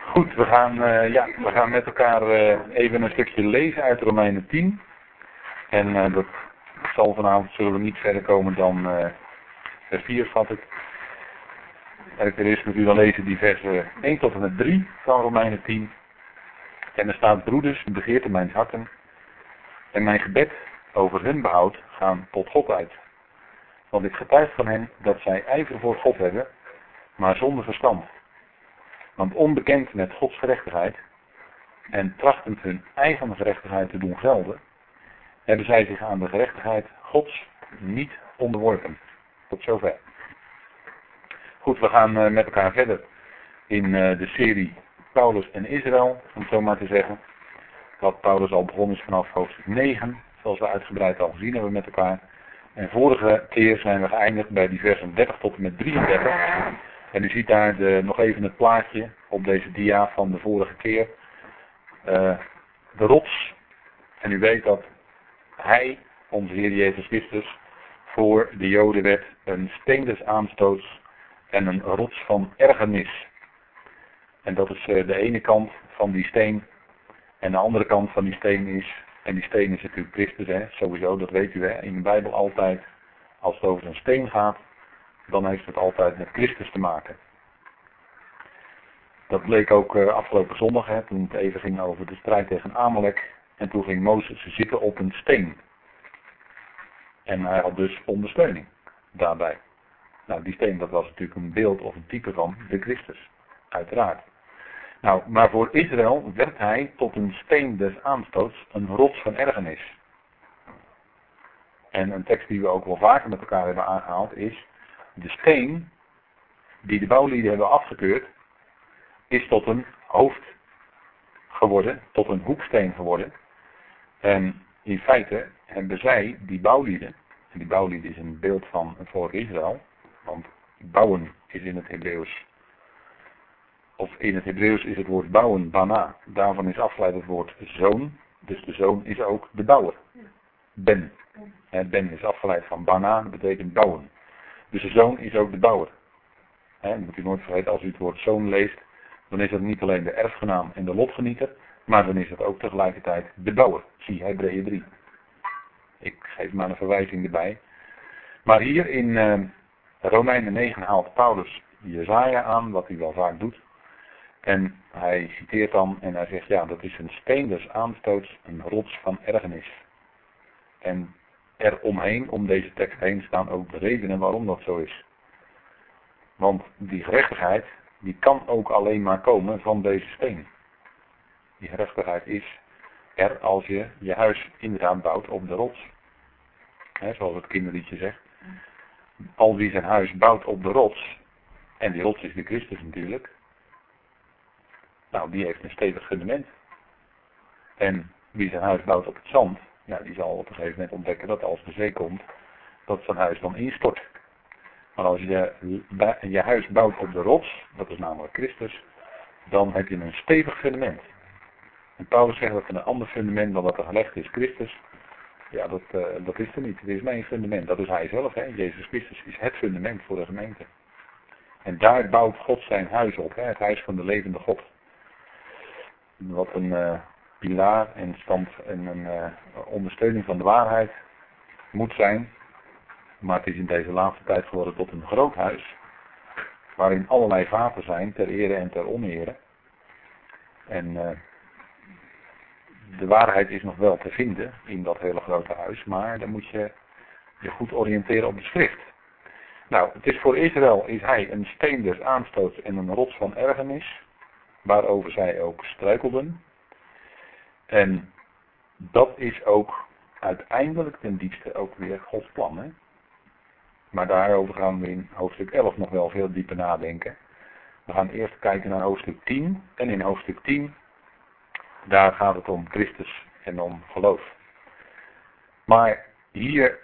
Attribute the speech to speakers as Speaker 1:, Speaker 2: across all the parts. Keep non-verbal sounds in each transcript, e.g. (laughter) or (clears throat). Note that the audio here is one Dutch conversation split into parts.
Speaker 1: Goed, we gaan, uh, ja, we gaan met elkaar uh, even een stukje lezen uit Romeinen 10. En uh, dat zal vanavond zullen we niet verder komen dan vers 4 vat ik. En ik eerst met u dan lezen die versen 1 tot en met 3 van Romeinen 10. En er staat, broeders, begeerte mijn harten en mijn gebed over hun behoud gaan tot God uit. Want ik getuig van hen dat zij ijver voor God hebben, maar zonder verstand. Want onbekend met Gods gerechtigheid en trachtend hun eigen gerechtigheid te doen gelden, hebben zij zich aan de gerechtigheid Gods niet onderworpen. Tot zover. Goed, we gaan eh, met elkaar verder in eh, de serie Paulus en Israël, om het zo maar te zeggen. Wat Paulus al begonnen is vanaf hoofdstuk 9, zoals we uitgebreid al gezien hebben met elkaar. En vorige keer zijn we geëindigd bij die versen 30 tot en met 33. En u ziet daar de, nog even het plaatje op deze dia van de vorige keer. Uh, de rots. En u weet dat hij, onze Heer Jezus Christus, voor de Joden werd een steen des aanstoots en een rots van ergernis. En dat is uh, de ene kant van die steen. En de andere kant van die steen is, en die steen is natuurlijk Christus, hè, sowieso, dat weet u in de Bijbel altijd. Als het over een steen gaat, dan heeft het altijd met Christus te maken. Dat bleek ook uh, afgelopen zondag, hè, toen het even ging over de strijd tegen Amalek. En toen ging Mozes zitten op een steen. En hij had dus ondersteuning daarbij. Nou, die steen dat was natuurlijk een beeld of een type van de Christus. Uiteraard. Nou, maar voor Israël werd hij tot een steen des aanstoots, een rots van ergernis. En een tekst die we ook wel vaker met elkaar hebben aangehaald is, de steen die de bouwlieden hebben afgekeurd, is tot een hoofd geworden, tot een hoeksteen geworden. En in feite hebben zij, die bouwlieden, en die bouwlieden is een beeld van het volk Israël, want bouwen is in het Hebreeuws, of in het Hebreeuws is het woord bouwen, bana, daarvan is afgeleid het woord zoon, dus de zoon is ook de bouwer. Ben. En ben is afgeleid van bana, dat betekent bouwen. Dus de zoon is ook de bouwer. He, moet u nooit vergeten, als u het woord zoon leest, dan is het niet alleen de erfgenaam en de lotgenieter, maar dan is het ook tegelijkertijd de bouwer. Zie Hebreeën 3. Ik geef maar een verwijzing erbij. Maar hier in uh, Romeinen 9 haalt Paulus Jezaja aan, wat hij wel vaak doet. En hij citeert dan en hij zegt, ja, dat is een steen des aanstoots, een rots van ergernis. En er omheen, om deze tekst heen, staan ook de redenen waarom dat zo is. Want die gerechtigheid, die kan ook alleen maar komen van deze steen. Die gerechtigheid is er als je je huis inderdaad bouwt op de rots. Zoals het kinderliedje zegt. Al wie zijn huis bouwt op de rots, en die rots is de Christus natuurlijk, nou die heeft een stevig fundament. En wie zijn huis bouwt op het zand, ja, die zal op een gegeven moment ontdekken dat als de zee komt, dat zijn huis dan instort. Maar als je je huis bouwt op de rots, dat is namelijk Christus, dan heb je een stevig fundament. En Paulus zegt dat een ander fundament dan wat er gelegd is, Christus, ja, dat, uh, dat is er niet. Er is mijn fundament. Dat is hij zelf. Hè. Jezus Christus is het fundament voor de gemeente. En daar bouwt God zijn huis op. Hè. Het huis van de levende God. Wat een uh, pilaar en stand en een uh, ondersteuning van de waarheid moet zijn. Maar het is in deze laatste tijd geworden tot een groot huis. Waarin allerlei vaten zijn ter ere en ter onere. En de waarheid is nog wel te vinden in dat hele grote huis, maar dan moet je je goed oriënteren op de schrift. Nou, het is voor Israël is hij een steen des aanstoots en een rots van ergernis, waarover zij ook struikelden. En dat is ook uiteindelijk ten diepste ook weer Gods plan. Hè? Maar daarover gaan we in hoofdstuk 11 nog wel veel dieper nadenken. We gaan eerst kijken naar hoofdstuk 10. En in hoofdstuk 10 daar gaat het om Christus en om geloof. Maar hier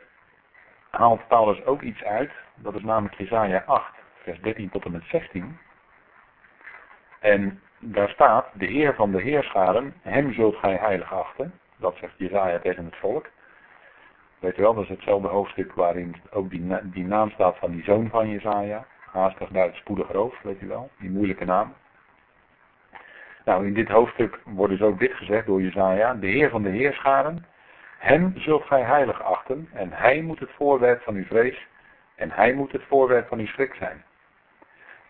Speaker 1: haalt Paulus ook iets uit. Dat is namelijk Jesaja 8, vers 13 tot en met 16. En daar staat, de Heer van de Heerscharen, hem zult gij heilig achten. Dat zegt Jesaja tegen het volk. Weet je wel, dat is hetzelfde hoofdstuk waarin ook die, die naam staat van die zoon van Jesaja. Haastig Duits, spoedig roof, weet u wel, die moeilijke naam. Nou, in dit hoofdstuk wordt dus ook dit gezegd door Jezaja, de Heer van de Heerscharen, hem zult gij heilig achten en hij moet het voorwerp van uw vrees en hij moet het voorwerp van uw schrik zijn.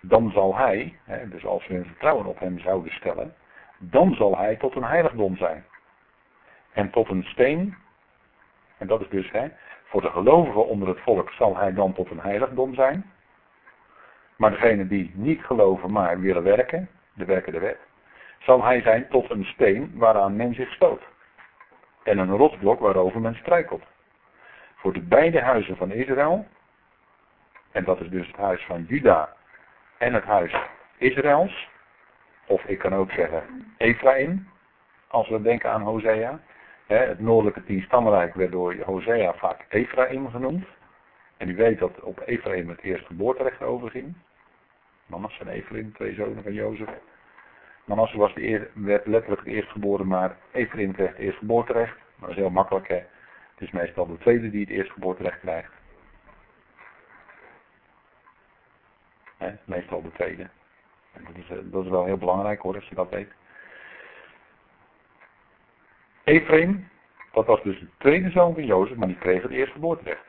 Speaker 1: Dan zal hij, dus als we een vertrouwen op hem zouden stellen, dan zal hij tot een heiligdom zijn. En tot een steen, en dat is dus, hè, voor de gelovigen onder het volk zal hij dan tot een heiligdom zijn. Maar degene die niet geloven, maar willen werken, de werken de wet, zal hij zijn tot een steen waaraan men zich stoot. En een rotsblok waarover men struikelt. Voor de beide huizen van Israël, en dat is dus het huis van Juda en het huis Israëls, of ik kan ook zeggen Ephraim, als we denken aan Hosea. Het noordelijke tienstammenrijk werd door Hosea vaak Ephraim genoemd. En u weet dat op Ephraim het eerste geboorterecht overging. Manasse en Ephraim, twee zonen van Jozef. Manasse was de werd letterlijk het eerstgeboren, maar Ephraim kreeg het eerstgeboorterecht. Dat is heel makkelijk. Hè? Het is meestal de tweede die het eerstgeboorterecht krijgt. Meestal de tweede. Dat, is, eh, dat is wel heel belangrijk hoor, als je dat weet. Ephraim, dat was dus de tweede zoon van Jozef, maar die kreeg het eerstgeboorterecht.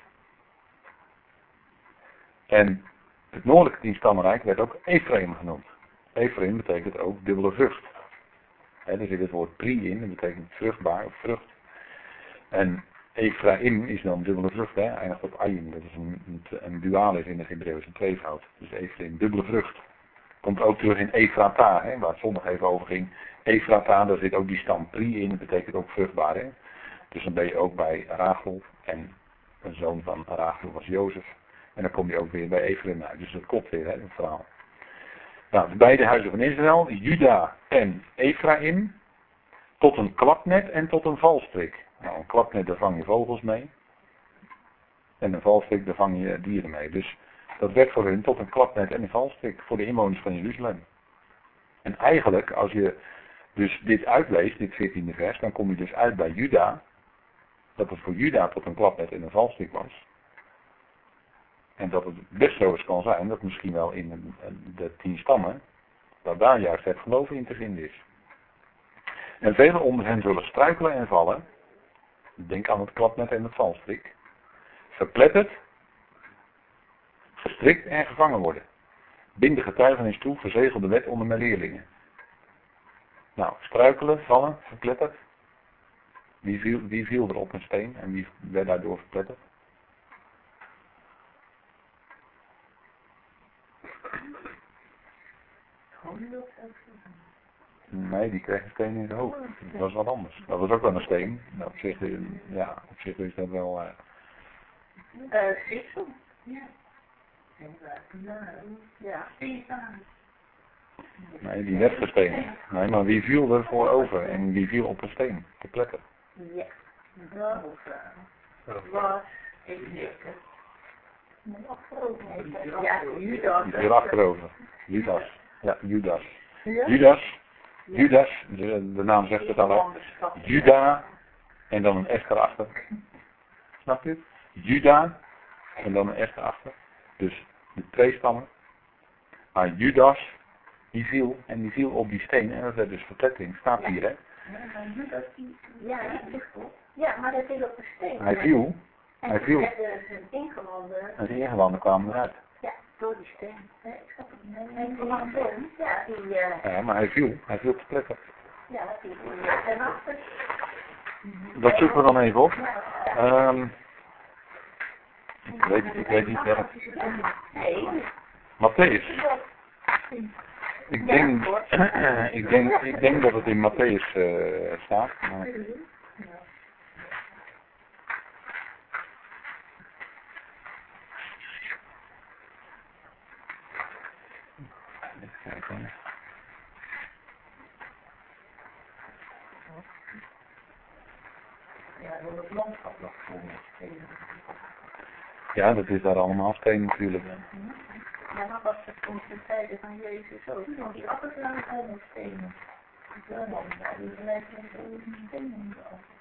Speaker 1: En het noordelijke tienstammenrijk werd ook Ephraim genoemd. Ephraim betekent ook dubbele vrucht. He, er zit het woord pri in, dat betekent vruchtbaar of vrucht. En Ephraim is dan dubbele vrucht, hè, eindigt op ayim. Dat is een, een, in het Hebreeuws, een tweevoud. Dus Ephraim, dubbele vrucht. Komt ook terug in Efrata, hè, waar het zondag even over ging. Efrata, daar zit ook die stam pri in, dat betekent ook vruchtbaar. Hè. Dus dan ben je ook bij Rachel en een zoon van Rachel was Jozef. En dan kom je ook weer bij Ephraim uit. Dus dat klopt weer, hè, het verhaal. Nou, de beide huizen van Israël, Juda en Ephraim, tot een klapnet en tot een valstrik. Nou, een klapnet, daar vang je vogels mee. En een valstrik, daar vang je dieren mee. Dus dat werd voor hun tot een klapnet en een valstrik voor de inwoners van Jeruzalem. En eigenlijk, als je dus dit uitleest, dit 14e vers, dan kom je dus uit bij Juda, dat het voor Juda tot een klapnet en een valstrik was. En dat het best zo eens kan zijn, dat misschien wel in de tien stammen, dat daar juist het geloof in te vinden is. En velen onder hen zullen struikelen en vallen. Denk aan het klapnet en het valstrik. Verpletterd, gestrikt en gevangen worden. Bind de getuigenis toe, verzegel de wet onder mijn leerlingen. Nou, struikelen, vallen, verpletterd. Wie viel, wie viel er op een steen en wie werd daardoor verpletterd? Nee, die kreeg een steen in zijn hoofd. Dat was wat anders. Dat was ook wel een steen. Nou, op zich, ja, op zich is dat wel... Uh...
Speaker 2: Uh, Ja. Ja.
Speaker 1: Nee, die werd gesteend. Nee, maar wie viel er voor over en wie viel op een steen? Te plekken.
Speaker 2: Ja. Dat was, ik denk Ja, Judas.
Speaker 1: Viel achterover. Judas. Ja, Judas. Judas. Judas, de, de naam zegt het al. Juda en dan een S erachter. (laughs) Snap je? Juda en dan een S erachter. Dus de twee stammen. Maar Judas, die viel en die viel op die steen en dat werd dus verplettering. Staat hier, hè?
Speaker 2: Ja, ja, maar dat viel op de steen.
Speaker 1: Hij viel. Hij viel. En
Speaker 2: zijn ingewanden
Speaker 1: kwamen eruit.
Speaker 2: Ja, door die steen. Ik snap het niet. Ja, die... Uh...
Speaker 1: Ja, maar hij viel. Hij viel te plekken.
Speaker 2: Ja, viel achter.
Speaker 1: Dat zoeken we dan even op. Um, ik weet, ik weet niet.
Speaker 2: Nee.
Speaker 1: Matthäus. Ik denk, (clears throat) ik denk, ik denk dat het in Matthäus uh, staat. Maar... Even kijken. Ja, dat is daar allemaal steen natuurlijk.
Speaker 2: Ja, maar was het toen de tijden van Jezus ook, want die afgeslagen allemaal stenen. Ja, dan die lijken een stenen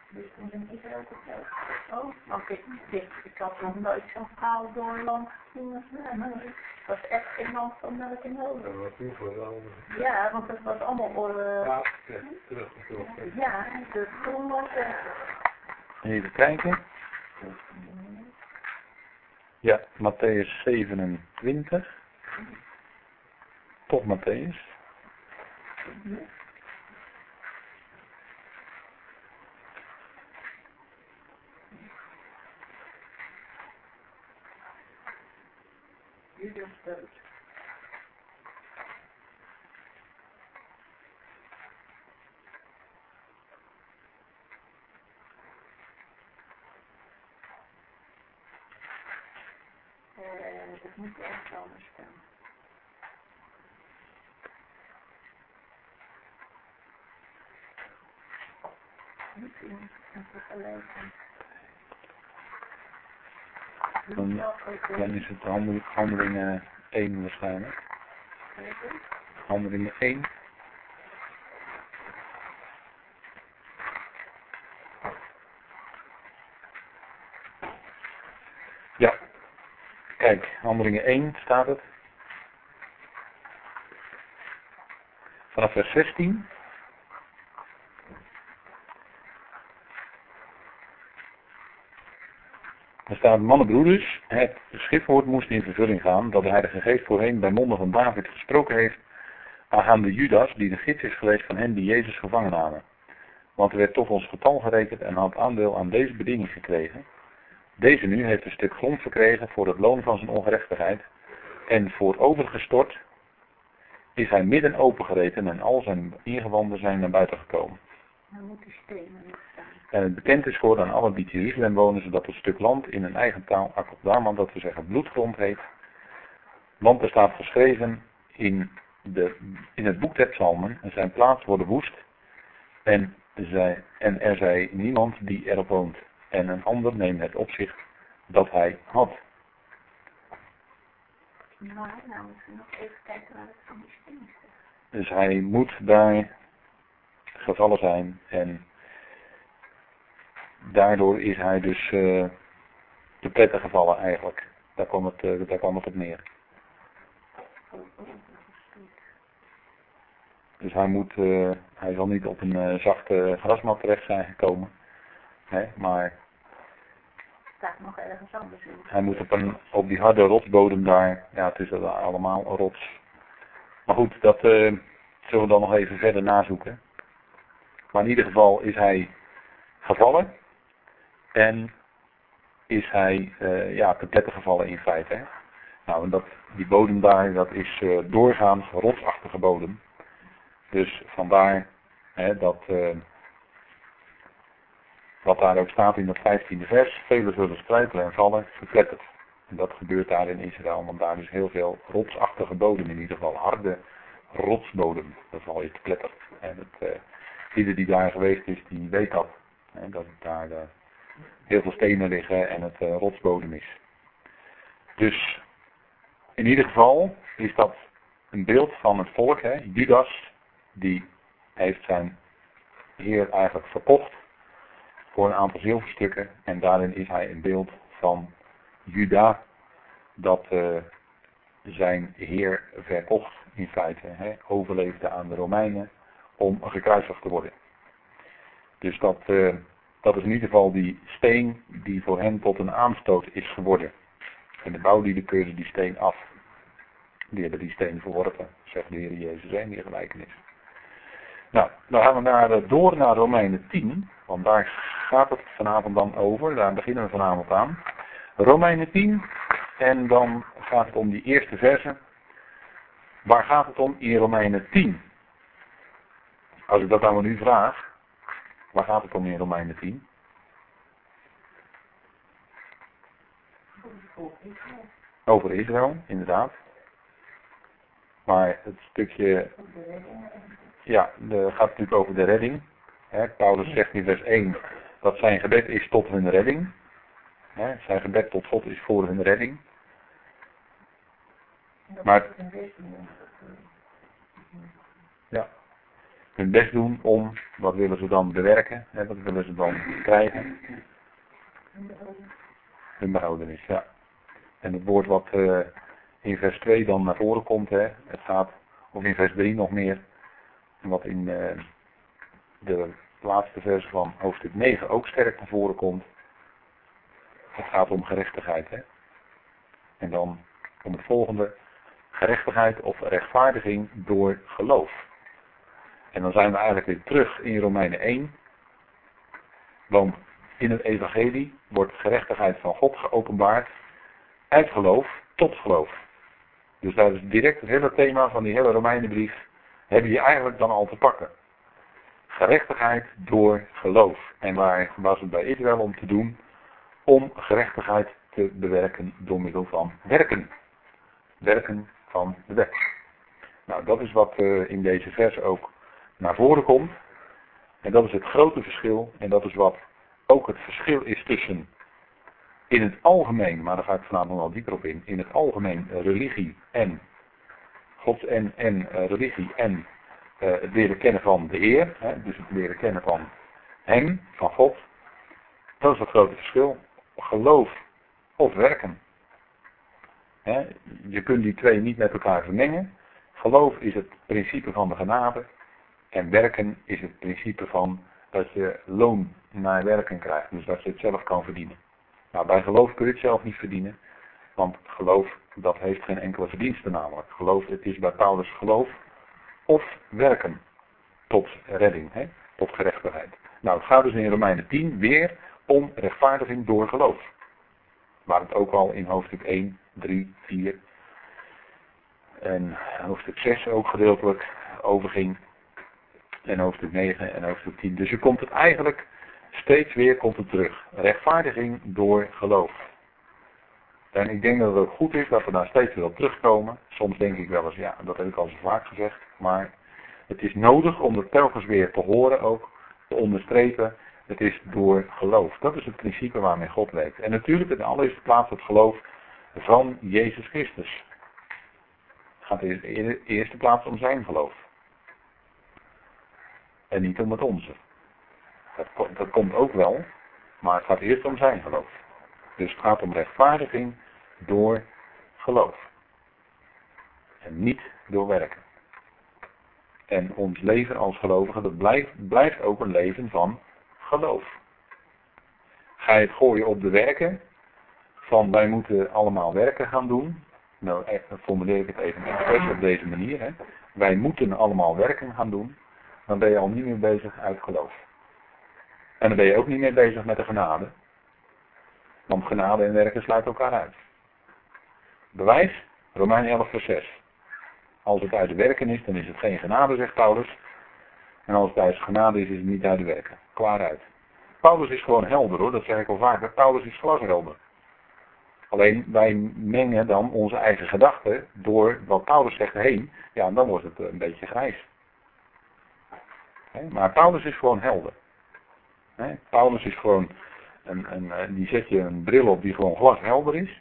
Speaker 2: Dus toen in Israël verteld. Oh, want ik, ik, ik had nog nooit zo'n verhaal door een land gezien als. Het was echt in land van melk en honing.
Speaker 3: Dat was wel.
Speaker 2: Ja, want het was allemaal... eh
Speaker 3: Ja, ja, terug, terug.
Speaker 2: ja, dus toen was het...
Speaker 1: Even kijken. Ja, Matthäus 27. Tot Matthäus.
Speaker 2: Judas dood. Eh, het moet ergens anders. Niet in een vergelijking.
Speaker 1: Dan, dan is het handel, handelingen 1 waarschijnlijk. Handelingen 1. Ja. Kijk, handelingen 1 staat het. Vanaf vers 16. Er staat, mannenbroeders, het schriftwoord moest in vervulling gaan dat de Heilige Geest voorheen bij monden van David gesproken heeft aangaande Judas, die de gids is geweest van hen die Jezus gevangen namen. Want er werd toch ons getal gerekend en had aandeel aan deze bediening gekregen. Deze nu heeft een stuk grond verkregen voor het loon van zijn ongerechtigheid en voor overgestort is hij midden opengereten en al zijn ingewanden zijn naar buiten gekomen.
Speaker 2: Dan moet staan.
Speaker 1: En het bekend is geworden aan alle die Jeruzalem wonen, zodat het stuk land in een eigen taal Akkodama, dat we zeggen bloedgrond heet. Want er staat geschreven in, de, in het boek der psalmen, en zijn plaats worden woest, en, zij, en er zij niemand die erop woont. En een ander neemt het op zich dat hij had.
Speaker 2: Maar nou moeten we nog even kijken waar het van die.
Speaker 1: Dus hij moet daar gevallen zijn en daardoor is hij dus eh te pletten gevallen eigenlijk. Daar kwam het, eh, daar kwam het op neer. Dus hij moet, eh, hij zal niet op een eh, zachte grasmat terecht zijn gekomen. Hè, maar
Speaker 2: nog
Speaker 1: hij moet op, een, op die harde rotsbodem daar, ja het is allemaal rots. Maar goed, dat eh, zullen we dan nog even verder nazoeken. Maar in ieder geval is hij gevallen. En is hij eh, ja, te gevallen in feite. Hè? Nou, en dat, die bodem daar, dat is eh, doorgaans rotsachtige bodem. Dus vandaar hè, dat, wat daar ook staat in dat 15e vers, velen zullen struikelen en vallen, verpletterd. En dat gebeurt daar in Israël, want daar is heel veel rotsachtige bodem, in ieder geval harde rotsbodem. Dat val je te pletteren. En het, eh, ieder die daar geweest is, die weet dat. Hè, dat daar eh, heel veel stenen liggen en het eh, rotsbodem is. Dus in ieder geval is dat een beeld van het volk. Hè? Judas, die heeft zijn heer eigenlijk verkocht voor een aantal zilverstukken. En daarin is hij een beeld van Juda, dat eh, zijn heer verkocht in feite. Hè? Overleefde aan de Romeinen om gekruisigd te worden. Dus dat, eh, dat is in ieder geval die steen die voor hen tot een aanstoot is geworden. En de bouwlieden keurden die steen af. Die hebben die steen verworpen, zegt de Heer Jezus in die gelijkenis. Nou, dan gaan we naar, eh, door naar Romeinen 10, want daar gaat het vanavond dan over. Daar beginnen we vanavond aan. Romeinen 10, en dan gaat het om die eerste verse. Waar gaat het om in Romeinen 10? Als ik dat aan nu vraag, waar gaat het om in Romeinen 10? Over Israël, inderdaad. Maar het stukje, ja, de, gaat natuurlijk over de redding. Hè, Paulus zegt in vers 1 dat zijn gebed is tot hun redding. Zijn gebed tot God is voor hun redding. Maar, ja, hun best doen om, wat willen ze dan bewerken? Hè, wat willen ze dan krijgen? Hun behoudenis, ja. En het woord wat, uh, in vers 2 dan naar voren komt. Hè. Het gaat, of in vers 3 nog meer, wat in uh, de laatste vers van hoofdstuk 9 ook sterk naar voren komt. Het gaat om gerechtigheid. Hè. En dan om het volgende, gerechtigheid of rechtvaardiging door geloof. En dan zijn we eigenlijk weer terug in Romeinen 1. Want in het evangelie wordt gerechtigheid van God geopenbaard uit geloof tot geloof. Dus dat is direct het hele thema van die hele Romeinenbrief. Heb je eigenlijk dan al te pakken. Gerechtigheid door geloof. En waar was het bij Israël om te doen? Om gerechtigheid te bewerken door middel van werken. Werken van de wet. Nou, dat is wat uh, in deze vers ook naar voren komt. En dat is het grote verschil. En dat is wat ook het verschil is tussen in het algemeen, maar daar ga ik vanavond wel dieper op in, in het algemeen religie en God en, en uh, religie en uh, het leren kennen van de Heer, hè, dus het leren kennen van Hem, van God. Dat is het grote verschil. Geloof of werken. Hè, je kunt die twee niet met elkaar vermengen. Geloof is het principe van de genade en werken is het principe van dat je loon naar werken krijgt. Dus dat je het zelf kan verdienen. Nou, bij geloof kun je het zelf niet verdienen. Want geloof, dat heeft geen enkele verdienste namelijk. Geloof, het is bij Paulus geloof of werken tot redding, hè? tot gerechtigheid. Nou, het gaat dus in Romeinen 10 weer om rechtvaardiging door geloof. Waar het ook al in hoofdstuk 1, 3, 4 en hoofdstuk 6 ook gedeeltelijk over ging. En hoofdstuk 9 en hoofdstuk 10. Dus je komt het eigenlijk steeds weer komt het terug. Rechtvaardiging door geloof. En ik denk dat het ook goed is dat we daar steeds weer op terugkomen. Soms denk ik wel eens, ja, dat heb ik al zo vaak gezegd. Maar het is nodig om het telkens weer te horen ook, te onderstrepen. Het is door geloof. Dat is het principe waarmee God werkt. En natuurlijk in de allereerste plaats het geloof van Jezus Christus. Het gaat in de eerste plaats om zijn geloof. En niet om het onze. Dat, dat komt ook wel, maar het gaat eerst om zijn geloof. Dus het gaat om rechtvaardiging door geloof. En niet door werken. En ons leven als gelovigen, dat blijft, blijft ook een leven van geloof. Ga je het gooien op de werken, van wij moeten allemaal werken gaan doen. Nou, formuleer ik het even expres op deze manier. Hè. Wij moeten allemaal werken gaan doen. Dan ben je al niet meer bezig uit geloof. En dan ben je ook niet meer bezig met de genade. Want genade en werken sluiten elkaar uit. Bewijs, Romein 11 vers 6. Als het uit de werken is, dan is het geen genade, zegt Paulus. En als het uit genade is, is het niet uit de werken. Klaar uit. Paulus is gewoon helder hoor, dat zeg ik al vaker. Paulus is glashelder. Alleen wij mengen dan onze eigen gedachten door wat Paulus zegt heen. Ja, en dan wordt het een beetje grijs. Maar Paulus is gewoon helder. Paulus is gewoon, een, eh, die zet je een bril op die gewoon glashelder is.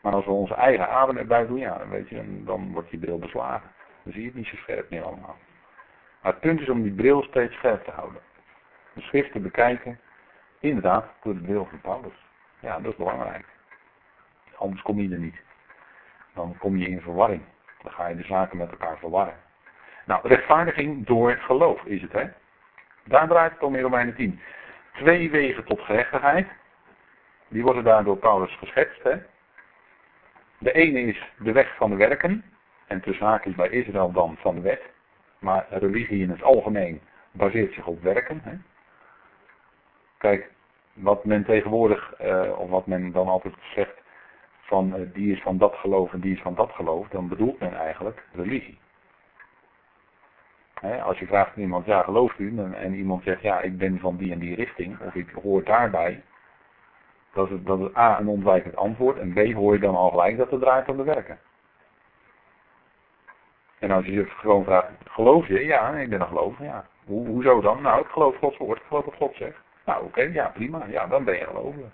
Speaker 1: Maar als we onze eigen adem erbij doen, ja, dan, weet je, dan wordt die bril beslagen. Dan zie je het niet zo scherp meer allemaal. Maar het punt is om die bril steeds scherp te houden. De schrift te bekijken, inderdaad, door de bril van Paulus. Ja, dat is belangrijk. Anders kom je er niet. Dan kom je in verwarring. Dan ga je de zaken met elkaar verwarren. Nou, rechtvaardiging door geloof is het, hè? Daar draait het om in Romeinen 10. Twee wegen tot gerechtigheid. Die worden daar door Paulus geschetst. Hè? De ene is de weg van de werken. En tussen haakjes bij Israël dan van de wet. Maar religie in het algemeen baseert zich op werken. Hè? Kijk, wat men tegenwoordig, uh, of wat men dan altijd zegt, van uh, die is van dat geloof en die is van dat geloof, dan bedoelt men eigenlijk religie als je vraagt aan iemand, ja gelooft u? En, iemand zegt, ja ik ben van die en die richting, of ik hoor daarbij. Dat is, dat is A een ontwijkend antwoord en B hoor je dan al gelijk dat het draait om de werken. En als je je gewoon vraagt, geloof je? Ja, ik ben een gelovige, ja. Hoe, hoezo dan? Nou, ik geloof Gods woord, ik geloof wat God zegt. Nou, oké, ja, prima. Ja, dan ben je gelovige.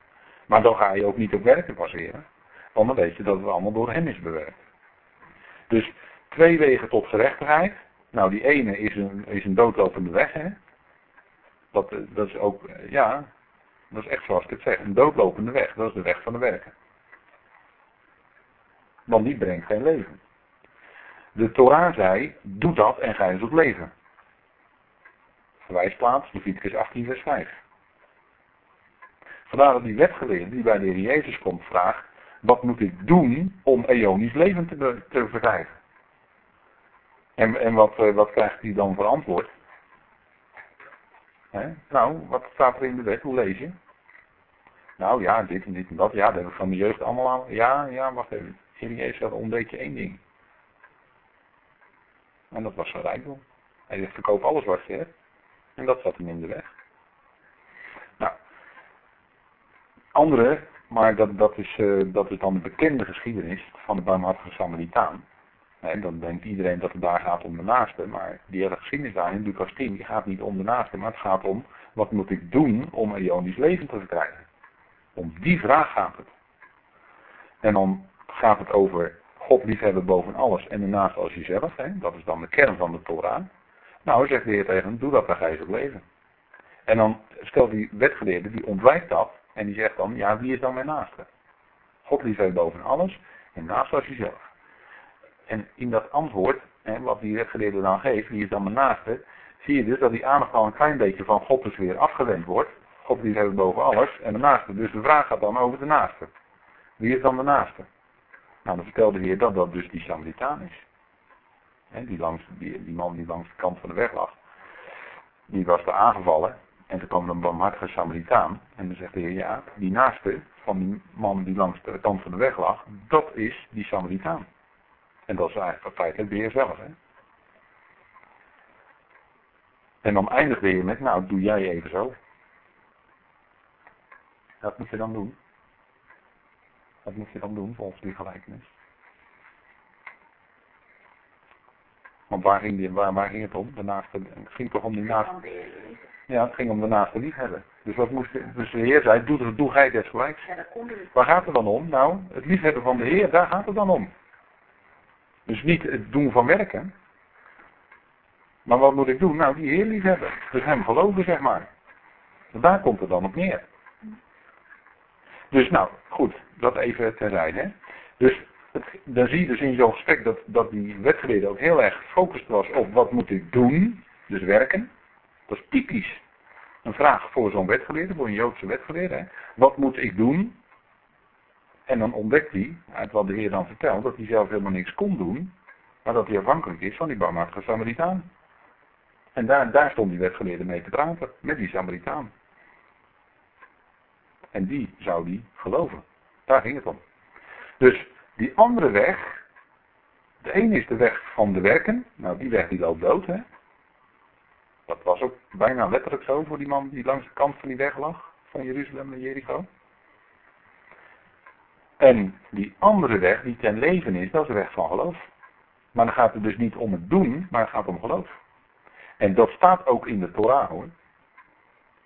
Speaker 1: Maar dan ga je ook niet op werken baseren. Want dan weet je dat het allemaal door hem is bewerkt. Dus twee wegen tot gerechtigheid. Nou, die ene is een, is een doodlopende weg, hè. Dat, dat is ook, ja, dat is echt zoals ik het zeg, een doodlopende weg. Dat is de weg van de werken. want die brengt geen leven. De Torah zei, doe dat en gij zult leven. Verwijsplaats, Leviticus 18 vers 5. Vandaar dat die wetgeleerde die bij de Heer Jezus komt vraagt, wat moet ik doen om eonisch leven te, te verkrijgen? En, en wat, eh, wat krijgt hij dan voor antwoord? Nou, wat staat er in de wet? Hoe lees je? Nou ja, dit en dit en dat. Ja, dat heb ik van mijn jeugd allemaal. Ja, ja, wacht even. Heer Jezus had ontbreekt je één ding. En dat was zijn rijkdom. Hij zegt, verkoop alles wat je hebt. En dat zat hem in de weg. Nou, andere, maar dat, dat, is, uh, dat is dan de bekende geschiedenis van de barmhartige Samaritaan. En dan denkt iedereen dat het daar gaat om de naaste, maar die hele geschiedenis daar in Lucas 10, die gaat niet om de naaste, maar het gaat om, wat moet ik doen om een ionisch leven te verkrijgen? Om die vraag gaat het. En dan gaat het over God liefhebben boven alles en de naaste als jezelf. Hè? Dat is dan de kern van de Torah. Nou, zegt de Heer tegen hem, doe dat, dan ga je zo leven. En dan stelt die wetgeleerde, die ontwijkt dat. En die zegt dan, ja, wie is dan mijn naaste? God liefhebben boven alles en naast als jezelf. En in dat antwoord, hè, wat die wetgeleerde dan geeft, wie is dan mijn naaste, zie je dus dat die aandacht al een klein beetje van God dus weer afgewend wordt. God liefhebben boven alles en de naaste. Dus de vraag gaat dan over de naaste. Wie is dan de naaste? Nou, dan vertelde de Heer dat dat dus die Samaritaan is. die, langs, die, die, man die langs de kant van de weg lag. Die was er aangevallen. En toen kwam een barmhartige Samaritaan. En dan zegt de Heer, ja, die naaste van die man die langs de kant van de weg lag, dat is die Samaritaan. En dat is eigenlijk feitelijk de Heer zelf. Hè? En dan eindigt de Heer met, nou, doe jij even zo. Dat moet je dan doen. Wat moet je dan doen volgens die gelijkenis? Want waar ging, die, waar, waar ging het om? De naaste, het ging toch om die naaste... Ja, het ging om de naaste liefhebben. Dus wat moest de, dus de Heer zei, doe, doe gij desgelijks. Waar gaat het dan om? Nou, het liefhebben van de Heer, daar gaat het dan om. Dus niet het doen van werken. Maar wat moet ik doen? Nou, die Heer liefhebben. Dus hem geloven, zeg maar. daar komt het dan op neer. Dus nou, goed, dat even terzijde. Dus dan zie je dus in zo'n gesprek dat, dat die wetgeleerde ook heel erg gefocust was op wat moet ik doen, dus werken. Dat is typisch een vraag voor zo'n wetgeleerde, voor een Joodse wetgeleerde. Hè. Wat moet ik doen? En dan ontdekt hij, uit wat de Heer dan vertelt, dat hij zelf helemaal niks kon doen, maar dat hij afhankelijk is van die barmhartige Samaritaan. En daar, daar stond die wetgeleerde mee te praten, met die Samaritaan. En die zou die geloven. Daar ging het om. Dus die andere weg, de ene is de weg van de werken. Nou, die weg die loopt dood, hè. Dat was ook bijna letterlijk zo voor die man die langs de kant van die weg lag, van Jeruzalem naar Jericho. En die andere weg, die ten leven is, dat is de weg van geloof. Maar dan gaat het dus niet om het doen, maar het gaat om geloof. En dat staat ook in de Torah hoor.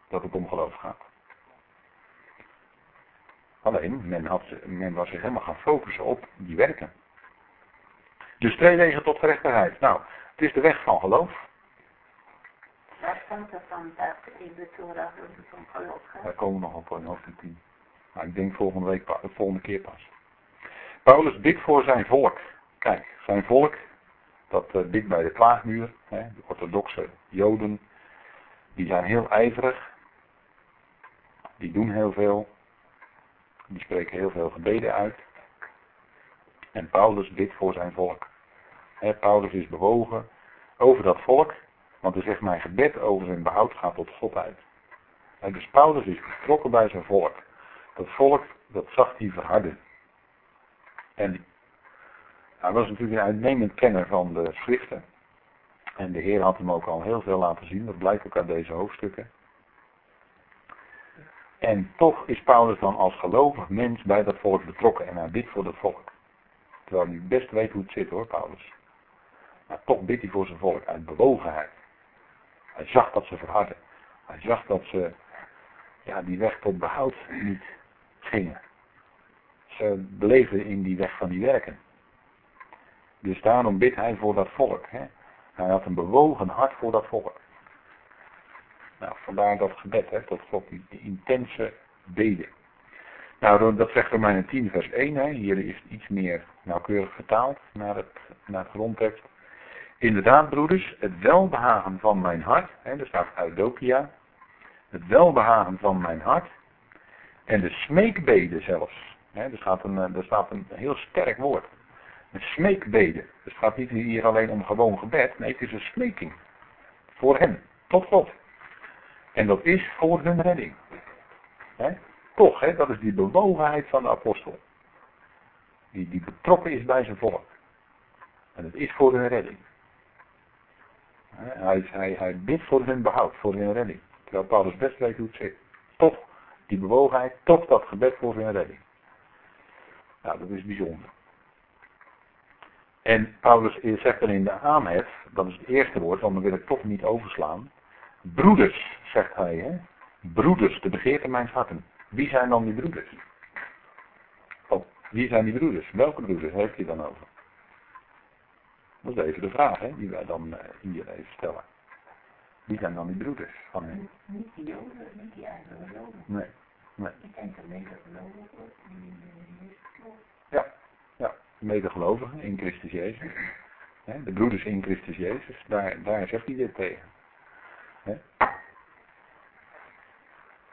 Speaker 1: Dat het om geloof gaat. Alleen, men, had, men was zich helemaal gaan focussen op die werken. Dus twee wegen tot gerechtigheid. Nou, het is de weg van geloof.
Speaker 2: Waar stond er van dat in de Torah dat het om geloof gaat?
Speaker 1: Daar komen we nog op in hoofdstuk 10. Maar ik denk volgende week, de volgende keer pas. Paulus bidt voor zijn volk. Kijk, zijn volk, dat uh, bidt bij de klaagmuur. Hè, de orthodoxe joden, die zijn heel ijverig. Die doen heel veel. Die spreken heel veel gebeden uit. En Paulus bidt voor zijn volk. Paulus is bewogen over dat volk, want hij zegt mijn gebed over zijn behoud gaat tot God uit. dus Paulus is betrokken bij zijn volk. Dat volk, dat zag hij verharden. En hij was natuurlijk een uitnemend kenner van de schriften. En de Heer had hem ook al heel veel laten zien, dat blijkt ook uit deze hoofdstukken. En toch is Paulus dan als gelovig mens bij dat volk betrokken en hij bidt voor dat volk. Terwijl hij best weet hoe het zit hoor, Paulus. Maar toch bidt hij voor zijn volk uit bewogenheid. Hij zag dat ze verharden. Hij zag dat ze ja, die weg tot behoud niet gingen. Ze bleven in die weg van die werken. Dus daarom bidt hij voor dat volk. Hè. Hij had een bewogen hart voor dat volk. Nou, vandaar dat gebed, hè, tot God, die, intense beden. Nou, dat zegt Romeinen 10 vers 1. Hè. Hier is iets meer nauwkeurig vertaald naar het, naar grondtekst. Inderdaad, broeders, het welbehagen van mijn hart, hè, er staat Eudokia, het welbehagen van mijn hart en de smeekbeden zelfs. Hè, er, staat een, er staat een heel sterk woord. Een smeekbeden. Het gaat niet hier alleen om gewoon gebed, nee, het is een smeking. Voor hen, tot God. En dat is voor hun redding. Hè? Toch, hè, dat is die bewogenheid van de apostel. Die, die betrokken is bij zijn volk. En het is voor hun redding. Hij, hij, hij bidt voor hun behoud, voor hun redding. Terwijl Paulus best weet hoe het zit. Toch die bewogenheid, toch dat gebed voor hun redding. Nou, dat is bijzonder. En Paulus zegt er in de aanhef, dat is het eerste woord, want dan wil ik toch niet overslaan. Broeders, zegt hij, hè? Broeders, de begeerte mijn harten. Wie zijn dan die broeders? Oh, wie zijn die broeders? Welke broeders heeft hij dan over? Dat is even de vraag hè, die wij dan hier even stellen. Wie zijn dan die broeders van?
Speaker 2: Niet die joden, niet die eigen joden.
Speaker 1: Nee, nee.
Speaker 2: Ik denk dat medegelovigen, die in
Speaker 1: Ja, ja, medegelovigen in Christus Jezus. De broeders in Christus Jezus, daar, daar zegt hij dit tegen.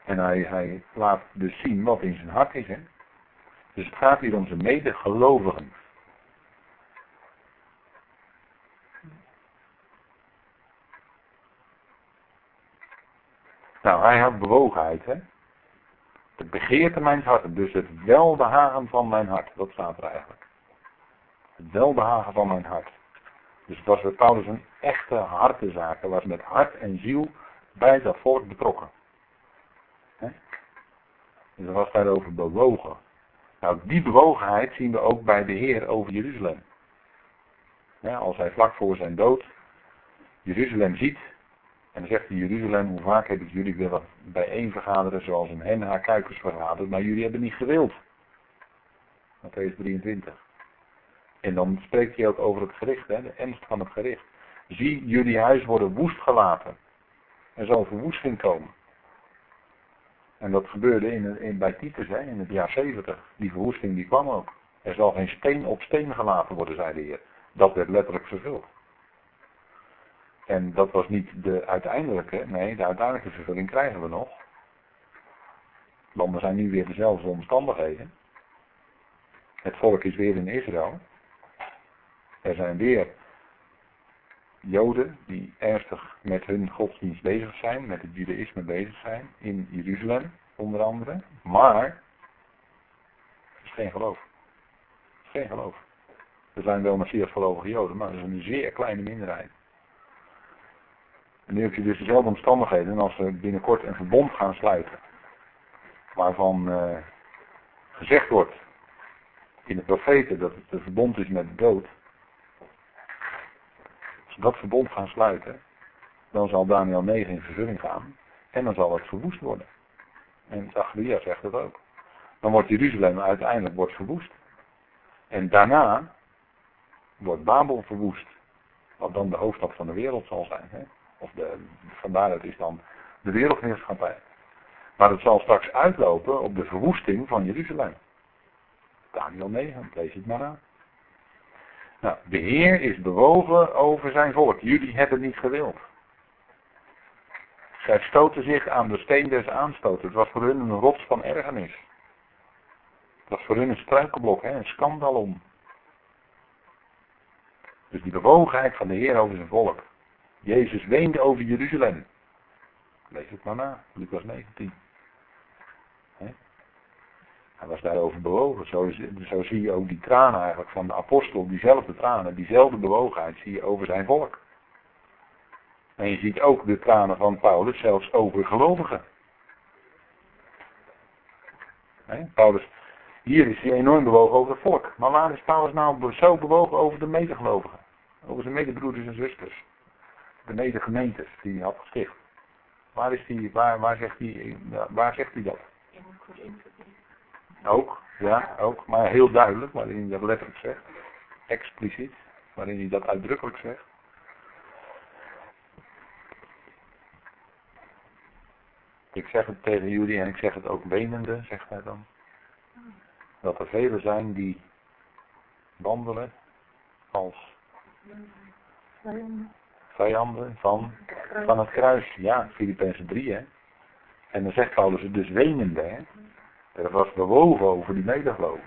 Speaker 1: En hij, hij laat dus zien wat in zijn hart is. Dus het gaat hier om zijn medegelovigen. Nou, hij had bewogenheid, hè. Het begeerte mijn hart, dus het welbehagen van mijn hart. Dat staat er eigenlijk. Het welbehagen van mijn hart. Dus het was bij Paulus een echte hartezaak. Hij was met hart en ziel bij dat volk betrokken. He? Dus hij was daarover bewogen. Nou, die bewogenheid zien we ook bij de Heer over Jeruzalem. Als hij vlak voor zijn dood Jeruzalem ziet, en dan zegt hij, Jeruzalem, hoe vaak heb ik jullie willen bijeen vergaderen zoals een hen haar kuikens maar jullie hebben niet gewild. Matthäus 23. En dan spreekt hij ook over het gericht, hè, de ernst van het gericht. Zie, jullie huis worden woest gelaten. Er zal verwoesting komen. En dat gebeurde in, in, bij Titus in het jaar 70. Die verwoesting die kwam ook. Er zal geen steen op steen gelaten worden, zei de Heer. Dat werd letterlijk vervuld. En dat was niet de uiteindelijke, nee, de uiteindelijke vervulling krijgen we nog. Want zijn nu weer dezelfde omstandigheden. Het volk is weer in Israël. Er zijn weer Joden die ernstig met hun godsdienst bezig zijn, met het judaïsme bezig zijn, in Jeruzalem onder andere. Maar, er is geen geloof. Er is geen geloof. Er zijn wel Messias gelovige Joden, maar dat is een zeer kleine minderheid. En nu heb je dus dezelfde omstandigheden als we binnenkort een verbond gaan sluiten. Waarvan uh, gezegd wordt in de profeten dat het een verbond is met de dood. Als we dat verbond gaan sluiten, dan zal Daniel 9 in vervulling gaan. En dan zal het verwoest worden. En Zacharia zegt dat ook. Dan wordt Jeruzalem uiteindelijk wordt verwoest. En daarna wordt Babel verwoest. Wat dan de hoofdstad van de wereld zal zijn. Hè? Of de, vandaar dat is dan de wereldheerschappij. Maar het zal straks uitlopen op de verwoesting van Jeruzalem. Daniel 9, lees het maar aan. Nou, de Heer is bewogen over zijn volk. Jullie hebben niet gewild. Zij stoten zich aan de steen des aanstoten. Het was voor hun een rots van ergernis. Het was voor hun een struikelblok, een scandalom. Dus die bewogenheid van de Heer over zijn volk. Jezus weende over Jeruzalem. Lees het maar na, Lucas 19. Hij was daarover bewogen. Zo, zo zie je ook die tranen eigenlijk van de apostel, diezelfde tranen, diezelfde bewogenheid zie je over zijn volk. En je ziet ook de tranen van Paulus zelfs over gelovigen. Paulus, hier is hij enorm bewogen over het volk. Maar waar is Paulus nou zo bewogen over de medegelovigen? Over zijn medebroeders en zusters de medegemeentes die hij had gesticht. Waar, is die, waar, waar, zegt hij, waar zegt hij dat? Ook, ja, ook, maar heel duidelijk, waarin hij dat letterlijk zegt. Expliciet, waarin hij dat uitdrukkelijk zegt. Ik zeg het tegen jullie en ik zeg het ook wenende, zegt hij dan. dat er velen zijn die wandelen als vijanden van, van het kruis. Ja, Filippenzen 3 hè. En dan zegt Paulus het dus wenende hè. Er was bewogen over die medegeloof.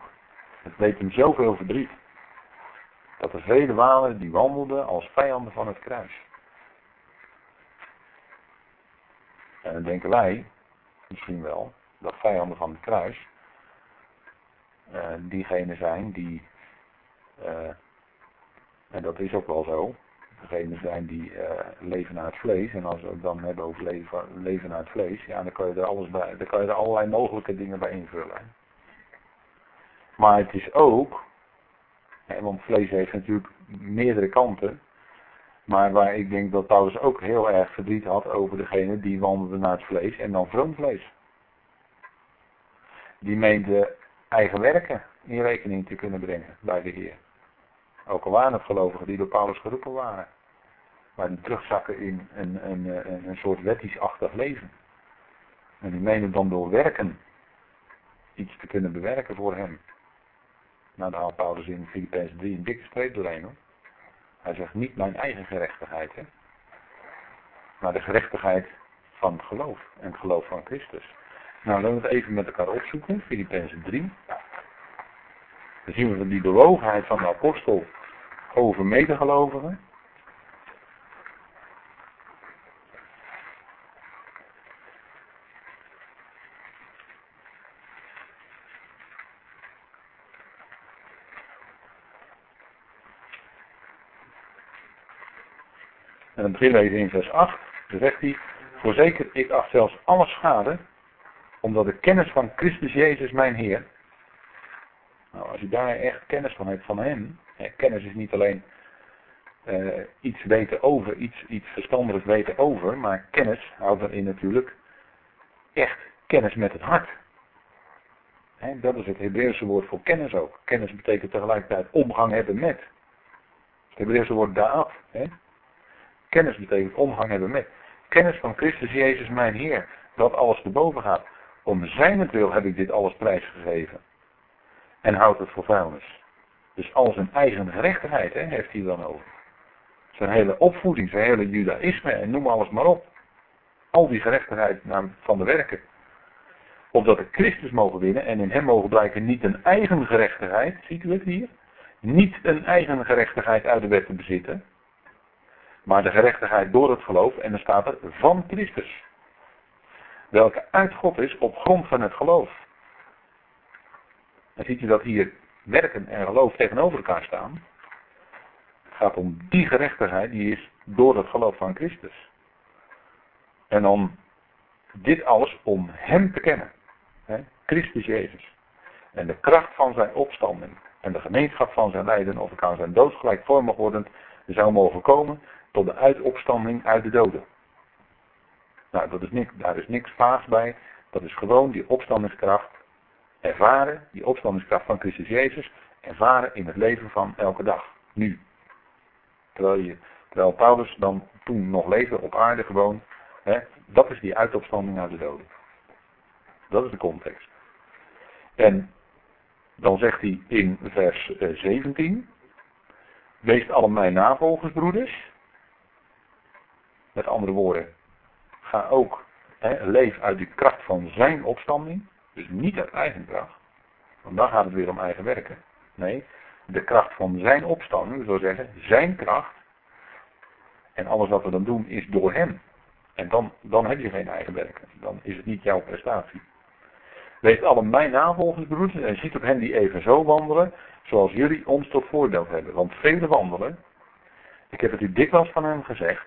Speaker 1: Het deed hem zoveel verdriet. Dat er vele waren die wandelden als vijanden van het kruis. En dan denken wij, misschien wel, dat vijanden van het kruis, uh, diegenen zijn die, uh, en dat is ook wel zo, degenen zijn die uh, leven naar het vlees. En als we het dan hebben over leven, leven naar het vlees, ja, dan kan je er alles bij, dan kan je er allerlei mogelijke dingen bij invullen. Maar het is ook, want vlees heeft natuurlijk meerdere kanten. Maar waar ik denk dat Paulus ook heel erg verdriet had over degene die wandelden naar het vlees en dan vroom vlees. Die meende eigen werken in rekening te kunnen brengen bij de Heer. Ook al waren gelovigen die door Paulus geroepen waren. Maar die terugzakken in een, een, een, een soort wettisch-achtig leven. En die menen dan door werken iets te kunnen bewerken voor hem. Nou, daar haalt Paulus in Filippenzen 3 een dikke streep doorheen hoor. Hij zegt niet mijn eigen gerechtigheid, hè. Maar de gerechtigheid van geloof. En het geloof van Christus. Nou, laten we het even met elkaar opzoeken. Filippenzen 3. Dan zien we die bewogenheid van de apostel over medegelovigen. En dan beginnen we even in vers 8. Dan zegt hij, voorzeker ik acht zelfs alle schade, omdat de kennis van Christus Jezus mijn Heer. Nou, als je daar echt kennis van hebt van hem, kennis is niet alleen uh, iets weten over, iets, iets verstandigs weten over, maar kennis houdt erin natuurlijk echt kennis met het hart. Dat is het Hebreeuwse woord voor kennis ook. Kennis betekent tegelijkertijd omgang hebben met. Het Hebreeuwse woord daad. Hè. Kennis betekent omgang hebben met. Kennis van Christus Jezus mijn Heer. Dat alles te boven gaat. Om zijn wil heb ik dit alles prijsgegeven. En houdt het voor vuilnis. Dus al zijn eigen gerechtigheid hè, heeft hij dan over. Zijn hele opvoeding, zijn hele judaïsme en noem alles maar op. Al die gerechtigheid van de werken. Opdat de Christus mogen winnen en in hem mogen blijken niet een eigen gerechtigheid, ziet u het hier? Niet een eigen gerechtigheid uit de wet te bezitten. Maar de gerechtigheid door het geloof en dan staat er van Christus. Welke uit God is op grond van het geloof. Dan ziet u dat hier werken en geloof tegenover elkaar staan. Het gaat om die gerechtigheid die is door het geloof van Christus. En dan dit alles om Hem te kennen. Hè? Christus Jezus. En de kracht van zijn opstanding en de gemeenschap van zijn lijden of ik aan zijn dood gelijkvormig worden zou mogen komen tot de uitopstanding uit de doden. Nou, dat is niks, daar is niks vaags bij. Dat is gewoon die opstandingskracht ervaren, die opstandingskracht van Christus Jezus, ervaren in het leven van elke dag, nu. Terwijl, je, terwijl Paulus dan toen nog leefde op aarde gewoon, hè, dat is die uitopstanding uit de doden. Dat is de context. En dan zegt hij in vers 17, eh, wees alle mijn navolgers, broeders. Met andere woorden, ga ook, hè, leef uit de kracht van zijn opstanding. Dus niet uit eigen kracht. Want dan gaat het weer om eigen werken. Nee, de kracht van zijn opstanding, we zeggen, zijn kracht. En alles wat we dan doen is door hem. En dan, dan heb je geen eigen werken. Dan is het niet jouw prestatie. Wees alle mijn navolgers, broeders, en ziet op hen die even zo wandelen, zoals jullie ons tot voorbeeld hebben. Want vele wandelen, ik heb het u dikwijls van hem gezegd,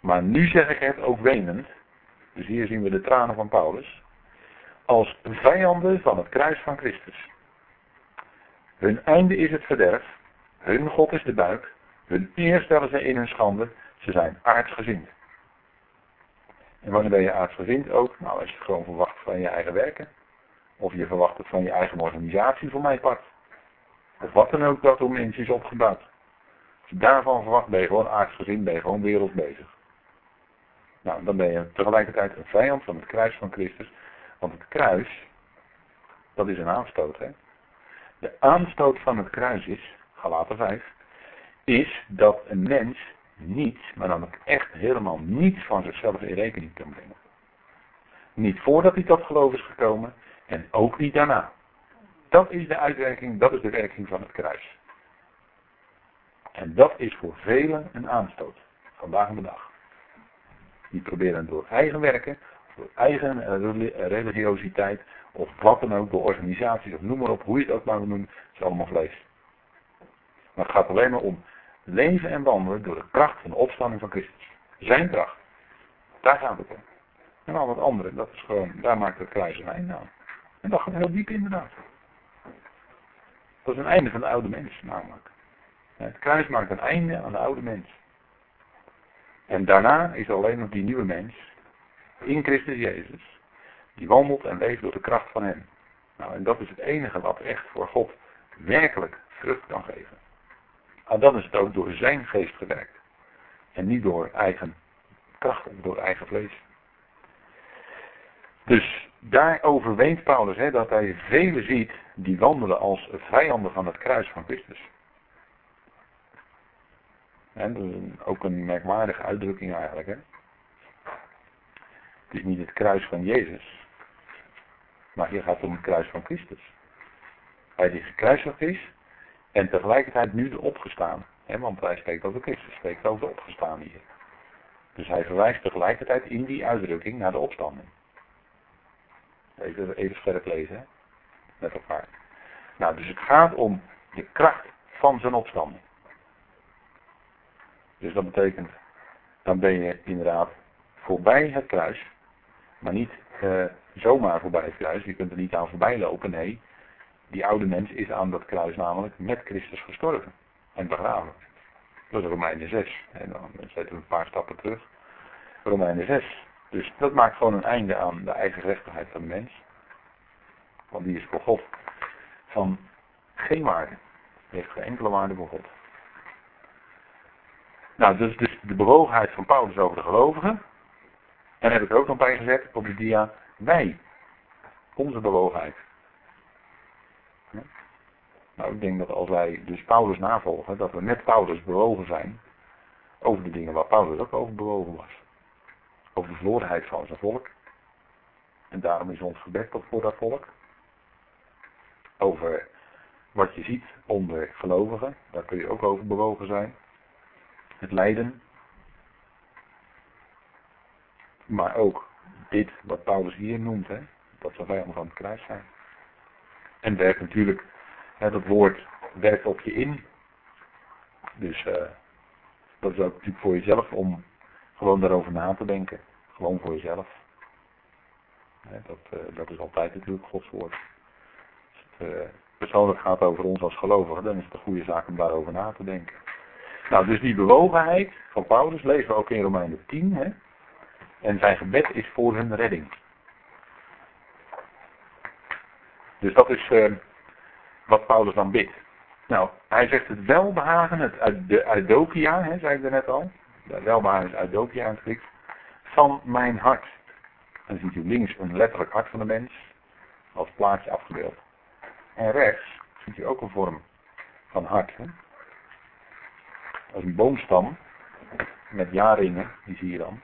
Speaker 1: maar nu zeg ik het ook wenend. Dus hier zien we de tranen van Paulus als vijanden van het kruis van Christus. Hun einde is het verderf, hun God is de buik, hun eer stellen ze in hun schande, ze zijn aardsgezind. En wanneer ben je aardsgezind ook? Nou, als je het gewoon verwacht van je eigen werken. Of je verwacht het van je eigen organisatie voor mijn part. Of wat dan ook dat door mensen is opgebouwd. Als je daarvan verwacht, ben je gewoon aardsgezind, ben je gewoon werelds bezig. Nou, dan ben je tegelijkertijd een vijand van het kruis van Christus. Want het kruis, dat is een aanstoot. Hè? De aanstoot van het kruis is, Galaten 5, is dat een mens niets, maar dan ook echt helemaal niets van zichzelf in rekening kan brengen. Niet voordat hij tot geloof is gekomen en ook niet daarna. Dat is de uitwerking, dat is de werking van het kruis. En dat is voor velen een aanstoot, vandaag de dag. Die proberen door eigen werken, eigen religiositeit, of wat dan ook, door organisaties, of noem maar op, hoe je het maar noemen, is allemaal vlees. Maar het gaat alleen maar om leven en wandelen door de kracht van de opstanding van Christus. Zijn kracht. Daar gaat het om. En al het andere, dat is gewoon, daar maakt het kruis een einde aan. En dat gaat heel diep inderdaad. Dat is een einde van de oude mens namelijk. Het kruis maakt een einde aan de oude mens. En daarna is alleen nog die nieuwe mens, in Christus Jezus, die wandelt en leeft door de kracht van hem. Nou, en dat is het enige wat echt voor God werkelijk vrucht kan geven. En dan is het ook door zijn geest gewerkt. En niet door eigen kracht, door eigen vlees. Dus daar overweent Paulus hè, dat hij velen ziet die wandelen als vijanden van het kruis van Christus. En dat is ook een merkwaardige uitdrukking eigenlijk. Hè? Het is niet het kruis van Jezus, maar hier gaat het om het kruis van Christus. Hij die gekruisigd is en tegelijkertijd nu de opgestaan. Hè? Want hij spreekt over Christus, spreekt over de opgestaan hier. Dus hij verwijst tegelijkertijd in die uitdrukking naar de opstanding. Even, even scherp lezen, hè? met elkaar. Nou, dus het gaat om de kracht van zijn opstanding. Dus dat betekent, dan ben je inderdaad voorbij het kruis, maar niet uh, zomaar voorbij het kruis. Je kunt er niet aan voorbij lopen. Nee, die oude mens is aan dat kruis namelijk met Christus gestorven en begraven. Dat is Romeinen 6. En dan zetten we een paar stappen terug. Romeinen 6. Dus dat maakt gewoon een einde aan de eigen rechtigheid van de mens. Want die is voor God van geen waarde. Heeft geen enkele waarde voor God. Nou, dus, dus de bewogenheid van Paulus over de gelovigen. En heb ik er ook nog bij gezet op de dia. Wij. Onze bewogenheid. Nou, ik denk dat als wij dus Paulus navolgen, dat we met Paulus bewogen zijn over de dingen waar Paulus ook over bewogen was. Over de verlorenheid van zijn volk. En daarom is ons gebed tot voor dat volk. Over wat je ziet onder gelovigen, daar kun je ook over bewogen zijn het lijden. Maar ook dit wat Paulus hier noemt, hè, dat ze vijanden van het kruis zijn. En werkt natuurlijk, hè, dat woord werkt op je in. Dus uh, dat is ook natuurlijk voor jezelf om gewoon daarover na te denken. Gewoon voor jezelf. Dat, uh, dat is altijd natuurlijk Gods woord. Als het uh, persoonlijk gaat over ons als gelovigen, dan is het een goede zaak om daarover na te denken. Nou, dus die bewogenheid van Paulus lezen we ook in Romeinen 10. Hè? En zijn gebed is voor hun redding. Dus dat is uh, wat Paulus dan bidt. Nou, hij zegt het welbehagen, het, de eudokia, hè, zei ik er net al. De welbehagen is eudokia in het. Van mijn hart. Dan ziet u links een letterlijk hart van de mens. Als plaatje afgebeeld. En rechts ziet u ook een vorm van hart. Hè? als een boomstam met jaringen, die zie je dan.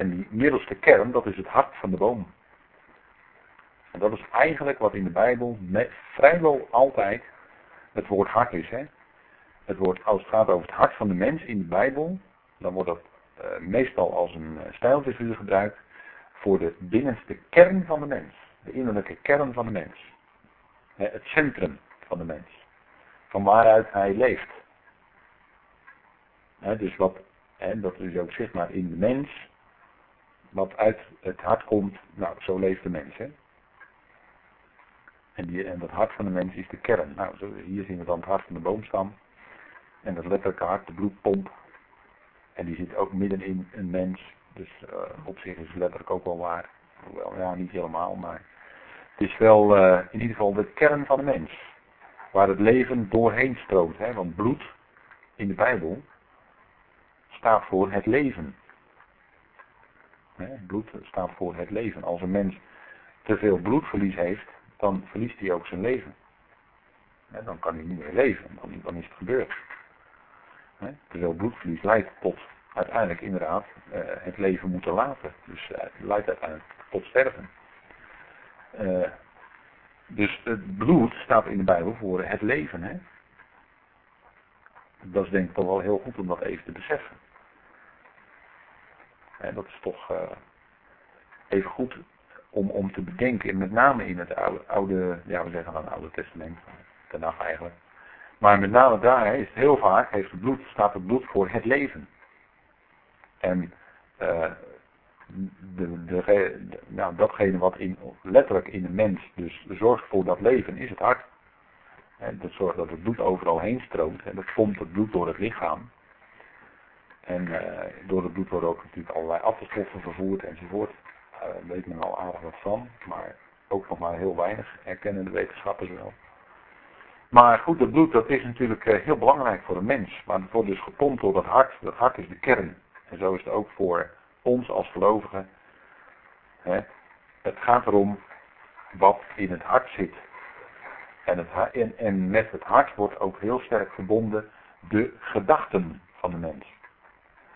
Speaker 1: En die middelste kern, dat is het hart van de boom. En dat is eigenlijk wat in de Bijbel met, vrijwel altijd het woord hart is. Hè? Het woord, als het gaat over het hart van de mens in de Bijbel, dan wordt dat uh, meestal als een uh, stijlfiguur gebruikt voor de binnenste kern van de mens. De innerlijke kern van de mens. Het centrum van de mens. Van waaruit hij leeft dus wat, hè, dat is ook maar in de mens, wat uit het hart komt, nou zo leeft de mens. Hè. En, die, en dat hart van de mens is de kern. Nou, hier zien we dan het hart van de boomstam. En dat letterlijke hart, de bloedpomp. En die zit ook midden in een mens. Dus uh, op zich is het letterlijk ook wel waar. Hoewel, ja, niet helemaal, maar het is wel uh, in ieder geval de kern van de mens. Waar het leven doorheen stroomt. Hè? Want bloed in de Bijbel, staat voor het leven. Bloed staat voor het leven. Als een mens te veel bloedverlies heeft, dan verliest hij ook zijn leven. dan kan hij niet meer leven. Dan, is het gebeurd. Hè? Terwijl bloedverlies leidt tot uiteindelijk inderdaad uh, het leven moeten laten. Dus uh, leidt uiteindelijk tot sterven. Uh, dus het bloed staat in de Bijbel voor het leven. Dat is denk ik toch wel heel goed om dat even te beseffen. Hè, dat is toch even goed om, om te bedenken, met name in het oude, oude ja we zeggen dan het Oude Testament, Tenach eigenlijk. Maar met name daar is heel vaak, heeft het bloed, staat het bloed voor het leven. En de, de, de, nou, datgene wat in, letterlijk in de mens dus zorgt voor dat leven, is het hart. En dat zorgt dat het bloed overal heen stroomt. En dat pompt het bloed door het lichaam. En uh, door het bloed worden ook natuurlijk allerlei afvalstoffen vervoerd enzovoort. Uh, daar weet men al aardig wat van, maar ook nog maar heel weinig erkennen de wetenschappers wel. Maar goed, het bloed dat is natuurlijk uh, heel belangrijk voor een mens. Maar het wordt dus gepompt door het hart. Dat hart is de kern. En zo is het ook voor ons als gelovigen. Hè? Het gaat erom wat in het hart zit. En, het, en met het hart wordt ook heel sterk verbonden de gedachten van de mens.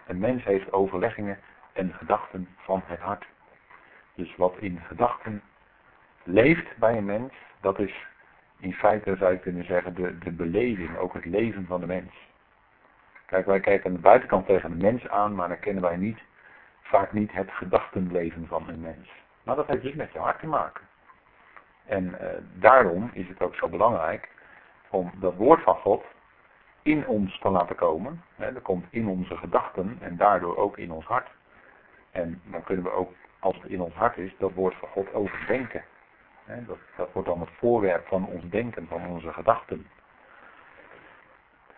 Speaker 1: Een mens heeft overleggingen en gedachten van het hart. Dus wat in gedachten leeft bij een mens, dat is in feite zou je kunnen zeggen de, de beleving, ook het leven van de mens. Kijk, wij kijken aan de buitenkant tegen de mens aan, maar dan kennen wij niet, vaak niet het gedachtenleven van een mens. Maar dat heeft dus met je hart te maken. En uh, daarom is het ook zo belangrijk om dat woord van God in ons te laten komen. Hè, dat komt in onze gedachten en daardoor ook in ons hart. En dan kunnen we ook, als het in ons hart is, dat woord van God overdenken. Hè, dat, dat wordt dan het voorwerp van ons denken, van onze gedachten.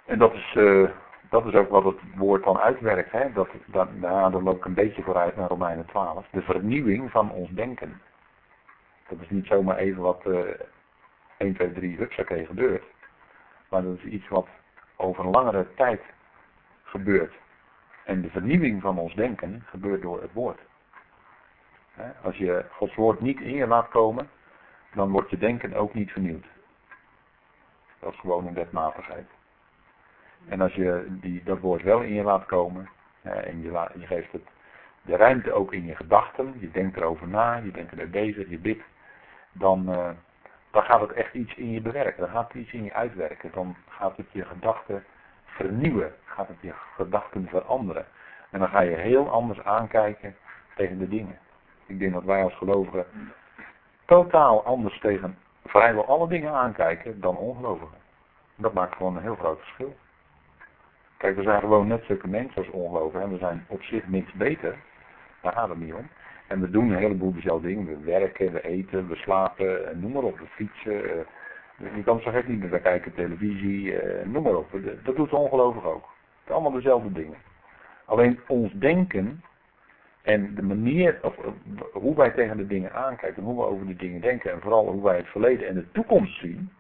Speaker 1: En dat is, uh, dat is ook wat het woord dan uitwerkt. Hè? Dat, dat, nou, dan loop ik een beetje vooruit naar Romeinen 12. De vernieuwing van ons denken. Dat is niet zomaar even wat uh, 1, 2, 3 hupsakee gebeurt. Maar dat is iets wat over een langere tijd gebeurt. En de vernieuwing van ons denken gebeurt door het woord. Als je Gods woord niet in je laat komen, dan wordt je denken ook niet vernieuwd. Dat is gewoon een wetmatigheid. En als je die, dat woord wel in je laat komen, en je, je geeft het de ruimte ook in je gedachten, je denkt erover na, je bent ermee bezig, je bidt, dan, uh, dan gaat het echt iets in je bewerken, dan gaat het iets in je uitwerken, dan gaat het je gedachten vernieuwen, gaat het je gedachten veranderen. En dan ga je heel anders aankijken tegen de dingen. Ik denk dat wij als gelovigen totaal anders tegen vrijwel alle dingen aankijken dan ongelovigen. Dat maakt gewoon een heel groot verschil. Kijk, we zijn gewoon net zulke mensen als ongelovigen en we zijn op zich niks beter. Daar gaat het niet om. En we doen een heleboel dezelfde dingen. We werken, we eten, we slapen, noem maar op. We fietsen. Je kan zo gek niet, we kijken televisie, noem maar op. Dat doet de ongelovige ook. Het zijn allemaal dezelfde dingen. Alleen ons denken en de manier, of hoe wij tegen de dingen aankijken, hoe we over die dingen denken en vooral hoe wij het verleden en de toekomst zien,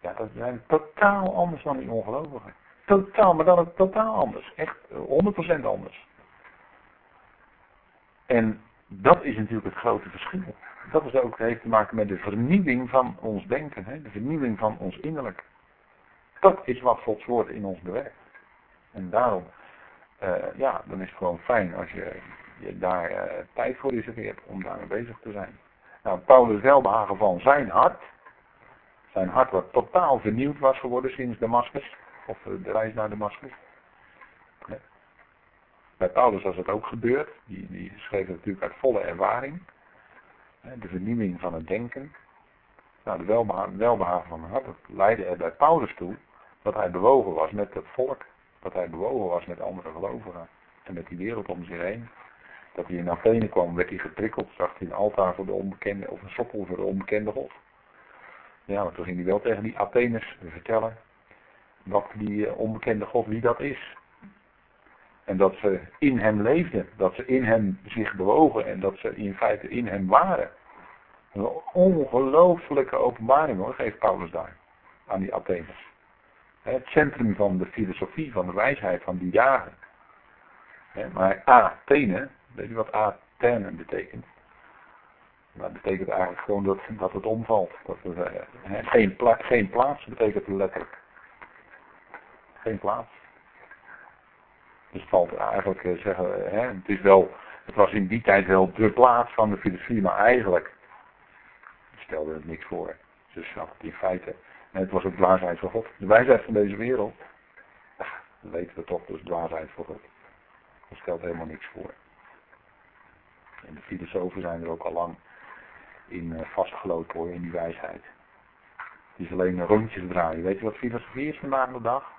Speaker 1: ja, dat zijn totaal anders dan die ongelovigen. Totaal, maar dan ook totaal anders. Echt 100% anders. En dat is natuurlijk het grote verschil. Dat is ook, heeft te maken met de vernieuwing van ons denken, hè? de vernieuwing van ons innerlijk. Dat is wat Gods woord in ons bewerkt. En daarom, uh, ja, dan is het gewoon fijn als je, je daar uh, tijd voor reserveert om daarmee bezig te zijn. Nou, Paulus welbehagen van zijn hart. Zijn hart wat totaal vernieuwd was geworden sinds Damascus. Of eh, de reis naar Damascus. Bij Paulus was het ook gebeurd. Die, die schreef het natuurlijk uit volle ervaring. De vernieuwing van het denken. Nou, de welbehagen van het hart leidde er bij Paulus toe dat hij bewogen was met het volk. Dat hij bewogen was met andere gelovigen. En met die wereld om zich heen. Dat hij in Athene kwam, werd hij geprikkeld. Zag hij een altaar voor de onbekende, of een sokkel voor de onbekende God. Ja, maar toen ging hij wel tegen die Atheners vertellen wat die eh, onbekende God, wie dat is. En dat ze in hem leefden, dat ze in hem zich bewogen en dat ze in feite in hem waren. Een ongelooflijke openbaring hoor, geeft Paulus daar aan die Atheners. Het centrum van de filosofie, van de wijsheid van die dagen. Maar Athene, weet je wat Athene betekent? Dat betekent eigenlijk gewoon dat, dat het omvalt. Dat er, eh, geen, pla geen plaats betekent letterlijk. Geen plaats. Dus het valt eigenlijk eh, zeggen, hè, het is wel, het was in die tijd wel de plaats van de filosofie, maar eigenlijk stelde het niks voor. Dus zat het in feite, en het was ook dwaasheid voor God. De wijsheid van deze wereld, ach, dat weten we toch, dus dwaasheid voor God. Dat stelt helemaal niks voor. En de filosofen zijn er ook al lang in uh, vastgelopen hoor, in die wijsheid. Het is alleen rondjes draaien. Weet je wat filosofie is vandaag de dag?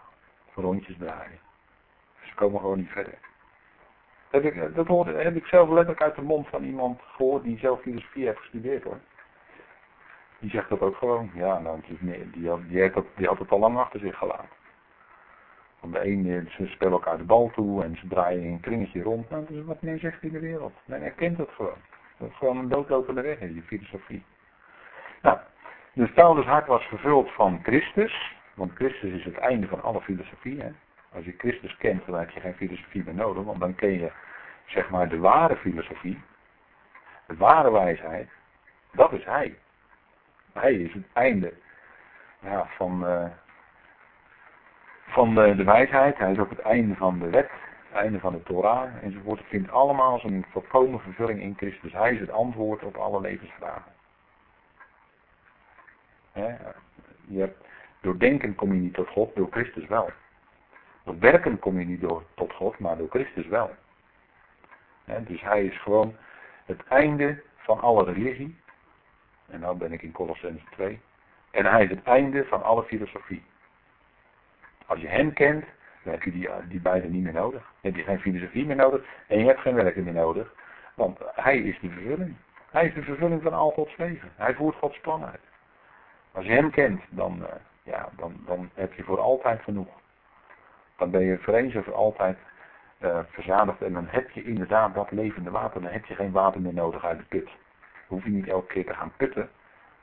Speaker 1: Rondjes draaien. Ze komen gewoon niet verder. Dat ik, dat hoorde, heb ik zelf letterlijk uit de mond van iemand gehoord die zelf filosofie heeft gestudeerd hoor. Die zegt dat ook gewoon. Ja, nou, die, die, had, die, had, die het al lang achter zich gelaten. Van de ene, ze spelen elkaar de bal toe en ze draaien een kringetje rond. Nou, dat is wat men zegt in de wereld. Men erkent het gewoon. Dat is gewoon een doodlopende weg in die filosofie. Nou, dus Paulus hart was vervuld van Christus. Want Christus is het einde van alle filosofie. Hè? Als je Christus kent, dan heb je geen filosofie meer nodig. Want dan ken je, zeg maar, de ware filosofie. De ware wijsheid. Dat is Hij. Hij is het einde van, uh, van de, de wijsheid. Hij is ook het einde van de wet, het einde van de Torah enzovoort. Het vindt allemaal zijn volkomen vervulling in Christus. Hij is het antwoord op alle levensvragen. Je door denken kom je niet tot God, door Christus wel. Door werken kom je niet door, tot God, maar door Christus wel. Dus hij is gewoon het einde van alle religie. En nou ben ik in Colossense 2. En hij is het einde van alle filosofie. Als je hem kent, dan heb je die, die beide niet meer nodig. Dan heb je geen filosofie meer nodig en je hebt geen werken meer nodig. Want hij is de vervulling. Hij is de vervulling van al Gods leven. Hij voert Gods plan uit. Als je hem kent, dan, uh, ja, dan, dan heb je voor altijd genoeg. Dan ben je voor eens en voor altijd uh, verzadigd en dan heb je inderdaad dat levende water. Dan heb je geen water meer nodig uit de put. Hoef je niet elke keer te gaan putten.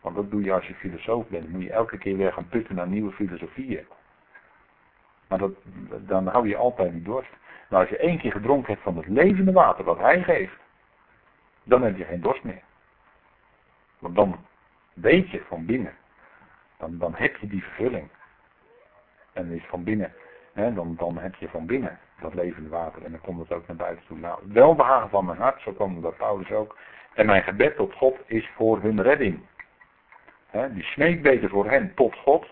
Speaker 1: Want dat doe je als je filosoof bent. Dan moet je elke keer weer gaan putten naar nieuwe filosofieën. Maar dat, dan hou je altijd die dorst. Maar als je één keer gedronken hebt van het levende water wat hij geeft, dan heb je geen dorst meer. Want dan weet je van binnen. Dan, dan heb je die vervulling. En is van binnen, hè, dan, dan heb je van binnen dat levende water. En dan komt het ook naar buiten toe. Nou, welbehagen van mijn hart, zo kwam dat Paulus ook. En mijn gebed tot God is voor hun redding. Hè, die smeekbeden voor hen tot God.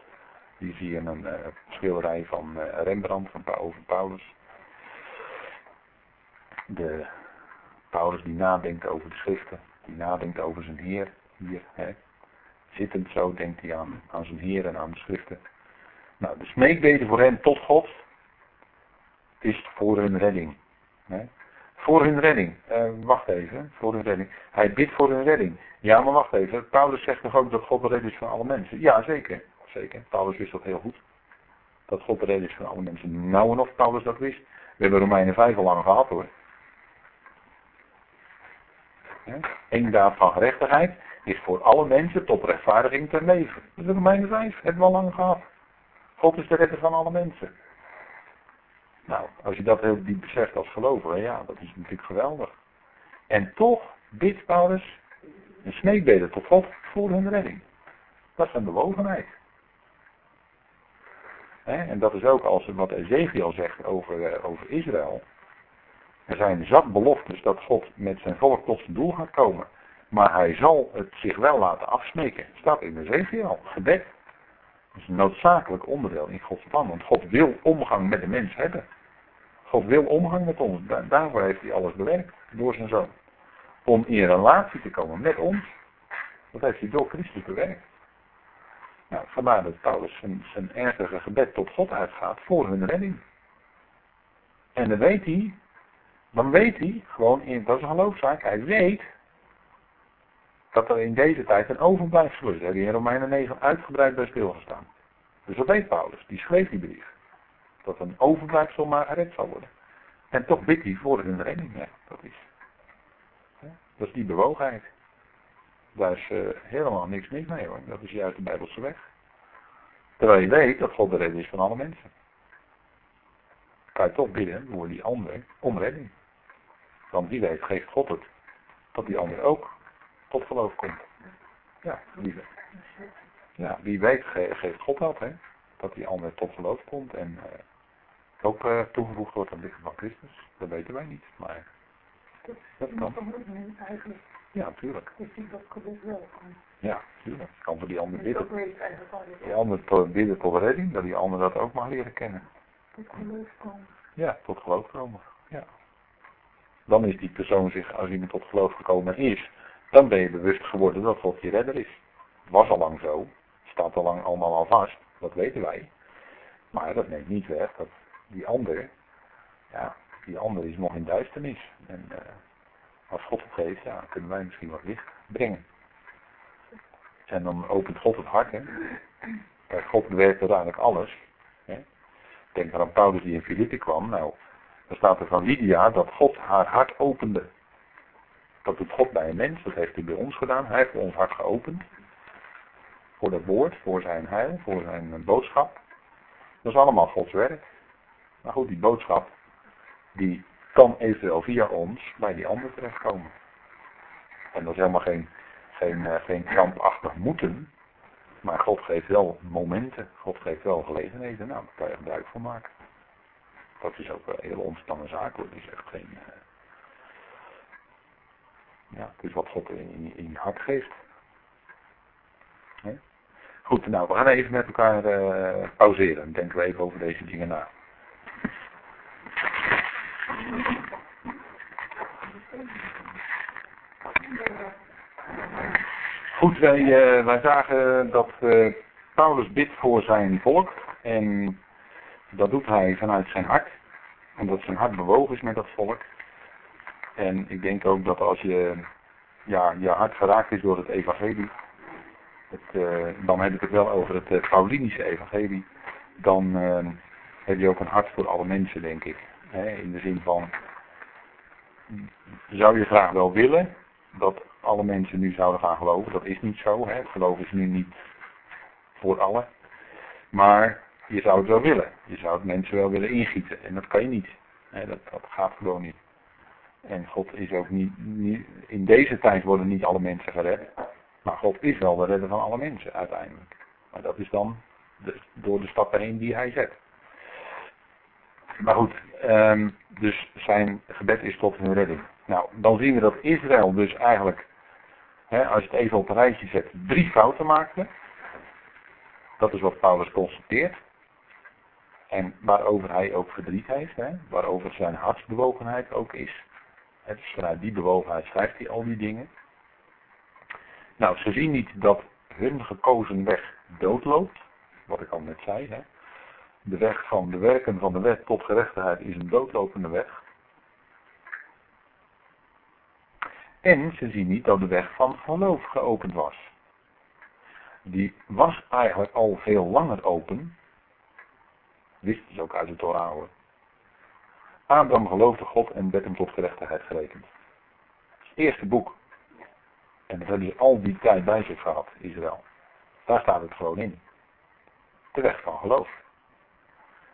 Speaker 1: Die zie je in een uh, schilderij van uh, Rembrandt van, over Paulus. De Paulus die nadenkt over de schriften. Die nadenkt over zijn Heer. Hier, hè. Zittend zo denkt hij aan, aan zijn Heer en aan de schriften. Nou, de smeekbeden voor hen tot God is voor hun redding. Hè. Voor hun redding. Uh, wacht even, voor hun redding. Hij bidt voor hun redding. Ja, maar wacht even. Paulus zegt toch ook dat God de is van alle mensen? Ja, zeker. Zeker. Paulus wist dat heel goed. Dat God de is van alle mensen. Nou en of Paulus dat wist. We hebben Romeinen 5 al lang gehad hoor. Eén daad van gerechtigheid is voor alle mensen tot rechtvaardiging ten leven. Dat is Romeinen 5. Hebben we al lang gehad. God is de redder van alle mensen. Nou, als je dat heel diep beseft als gelovige, ja, dat is natuurlijk geweldig. En toch bidt Paulus een smeekbeden tot God voor hun redding. Dat is een bewogenheid. en dat is ook als wat Ezekiel zegt over, uh, over Israël. Er zijn zat beloftes dat God met zijn volk tot zijn doel gaat komen. Maar hij zal het zich wel laten afsmeken. Staat in Ezekiel, gebed. Dat is een noodzakelijk onderdeel in Gods plan. Want God wil omgang met de mens hebben. God wil omgang met ons. Daarvoor heeft hij alles bewerkt door zijn zoon. Om in relatie te komen met ons. Dat heeft hij door Christus bewerkt. Nou, vandaar dat Paulus zijn, zijn ernstige gebed tot God uitgaat voor hun redding. En dan weet hij, dan weet hij, gewoon, in, dat is een geloofszaak, hij weet dat er in deze tijd een overblijfsel is. Daar in Romeinen 9 uitgebreid bij stilgestaan. Dus dat weet Paulus, die schreef die brief. Dat een overblijfsel maar gered zal worden. En toch bidt hij voor hun redding. Ja, dat, is, dat is die bewogenheid. Daar is uh, helemaal niks mis mee hoor. Dat is juist de Bijbelse weg. Terwijl je weet dat God de redder is van alle mensen. Kan je toch bidden voor die ander om redding. Want wie weet geeft God het. Dat die ander ook tot geloof komt. Ja, wie, ja, wie weet ge- geeft God dat, hè? Dat die ander tot geloof komt en eh, ook eh, toegevoegd wordt aan het lichaam van Christus. Dat weten wij niet, maar dat kan.
Speaker 2: eigenlijk.
Speaker 1: Ja, natuurlijk.
Speaker 2: Je ziet dat geluk wel.
Speaker 1: Ja, natuurlijk. Kan voor die ander bidden.
Speaker 2: weet
Speaker 1: Die ander bidden tot redding, dat die ander dat ook mag leren kennen.
Speaker 2: dit geloof kan.
Speaker 1: Ja, tot geloof komen. Ja. Dan is die persoon zich, als iemand tot geloof gekomen is, dan ben je bewust geworden dat God je redder is. Was al lang zo. Staat al lang allemaal al vast. Dat weten wij. Maar dat neemt niet weg dat die ander, ja, die ander is nog in duisternis. En eh, als God het geeft, ja, kunnen wij misschien wat licht brengen. En dan opent God het hart, hè. God bewerkt uiteindelijk alles. Hè. Denk aan Paulus die in Filippi kwam. Nou, dan staat er van Lydia dat God haar hart opende. Dat doet God bij een mens, dat heeft hij bij ons gedaan. Hij heeft ons hart geopend. Voor dat woord, voor zijn heil, voor zijn eh, boodschap. Dat is allemaal Gods werk. Maar goed, die boodschap, die kan eventueel via ons bij die ander terechtkomen. En dat is helemaal geen, geen, eh, geen krampachtig moeten. Maar God geeft wel momenten, God geeft wel gelegenheden. Nou, daar kan je gebruik van maken. Dat is ook een hele ontspannen zaak hoor. Dat is echt geen. Ja, het is wat God in, in, je hart geeft. Goed, nou, we gaan even met elkaar eh, pauzeren. Denken we even over deze dingen na. Goed, wij, eh, wij zagen dat eh, Paulus bidt voor zijn volk. En dat doet hij vanuit zijn hart. Omdat zijn hart bewogen is met dat volk. En ik denk ook dat als je, ja, je hart geraakt is door het evangelie. Het, eh, dan heb ik het wel over het eh, Paulinische evangelie. Dan eh, heb je ook een hart voor alle mensen, denk ik. In de zin van, zou je graag wel willen dat alle mensen nu zouden gaan geloven. Dat is niet zo. Hè. Geloof is nu niet voor allen. Maar je zou het wel willen. Je zou het mensen wel willen ingieten. En dat kan je niet. Dat, dat gaat gewoon niet. En God is ook niet, in deze tijd worden niet alle mensen gered. Maar God is wel de redder van alle mensen uiteindelijk. Maar dat is dan door de stappen heen die hij zet. Maar goed, ehm, dus zijn gebed is tot hun redding. Nou, dan zien we dat Israël dus eigenlijk, hè, als je het even op een rijtje zet, drie fouten maakte. Dat is wat Paulus constateert. En waarover hij ook verdriet heeft, hè, waarover zijn hartsbewogenheid ook is. Is vanuit die bewogenheid schrijft hij al die dingen. Nou, ze zien niet dat hun gekozen weg doodloopt. Wat ik al net zei. Hè. De weg van de werken van de wet tot gerechtigheid is een doodlopende weg. En ze zien niet dat de weg van geloof geopend was. Die was eigenlijk al veel langer open. Wisten ze ook uit het Torah. Abraham geloofde God en werd hem tot gerechtigheid gerekend. Eerste boek. En dat hebben ze al die tijd bij zich gehad, Israël. Daar staat het gewoon in. Weg van geloof.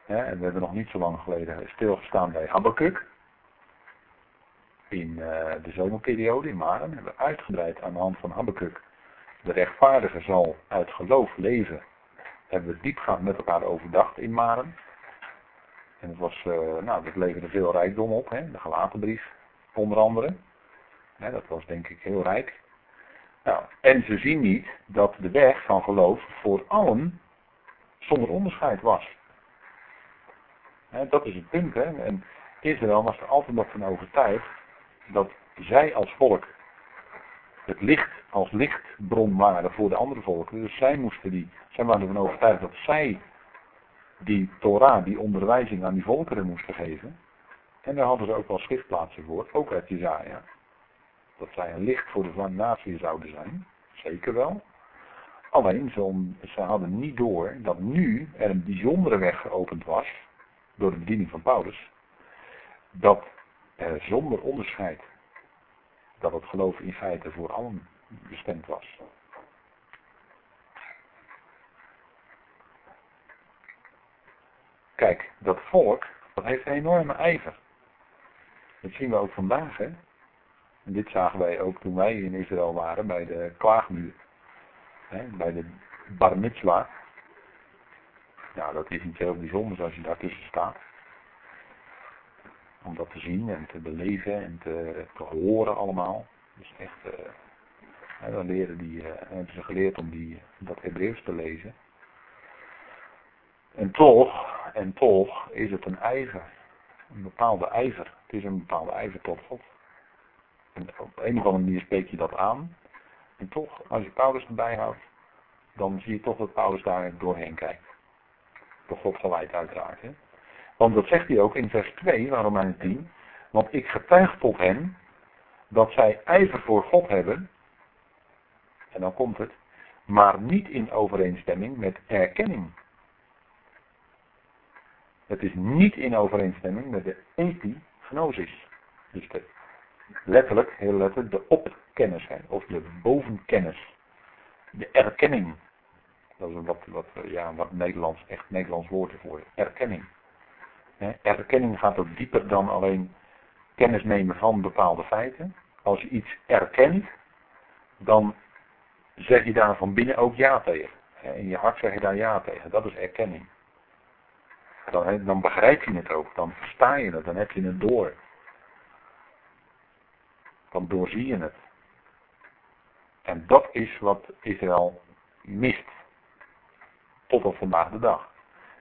Speaker 1: Ja, en we hebben nog niet zo lang geleden stilgestaan bij Habakkuk. In uh, de zomerperiode in Maren hebben we uitgebreid aan de hand van Habakkuk. De rechtvaardige zal uit geloof leven. Hebben we diepgaand met elkaar overdacht in Maren. En het was, uh, nou, dat leverde veel rijkdom op, hè? de gelatenbrief onder andere. Dat was denk ik heel rijk. Nou, en ze zien niet dat de weg van geloof voor allen zonder onderscheid was. Dat is het punt. Hè? En Israël was er altijd nog van overtuigd dat zij als volk het licht als lichtbron waren voor de andere volken. Dus zij moesten die, zij waren ervan overtuigd dat zij die Torah, die onderwijzing aan die volkeren moesten geven. En daar hadden ze ook wel schriftplaatsen voor, ook uit Jezaja. Dat zij een licht voor de natie zouden zijn. Zeker wel. Alleen, ze hadden niet door dat nu er een bijzondere weg geopend was, door de bediening van Paulus, dat er zonder onderscheid, dat het geloof in feite voor allen bestemd was. Kijk, dat volk, dat heeft een enorme ijver. Dat zien we ook vandaag, hè. En dit zagen wij ook toen wij in Israël waren bij de klaagmuur. Hè, bij de bar mitzwa. Ja, dat is niet heel bijzonders als je daartussen staat. Om dat te zien en te beleven en te, horen allemaal. Dus echt, uh, dan leren die, uh, hebben ze geleerd om die, dat Hebreeuws te lezen. En toch, en toch is het een ijver. Een bepaalde ijver. Het is een bepaalde ijver tot God. En op een of andere manier spreek je dat aan. En toch, als je Paulus erbij houdt, dan zie je toch dat Paulus daar doorheen kijkt. Door God geleid uiteraard. Want dat zegt hij ook in vers 2, waarom aan 10. Want ik getuig tot hen dat zij ijver voor God hebben. En dan komt het. Maar niet in overeenstemming met erkenning. Het is niet in overeenstemming met de epignosis. Dus de, letterlijk, heel letterlijk, de opkennis, of de bovenkennis. De erkenning. Dat is wat, wat, ja, wat Nederlands, echt Nederlands woord ervoor. Erkenning. Erkenning gaat ook dieper dan alleen kennis nemen van bepaalde feiten. Als je iets erkent, dan zeg je daar van binnen ook ja tegen. In je hart zeg je daar ja tegen. Dat is erkenning. Dan, begrijp je het ook, dan versta je het, dan heb je het door. Dan doorzie je het. En dat is wat Israël mist. Tot op vandaag de dag.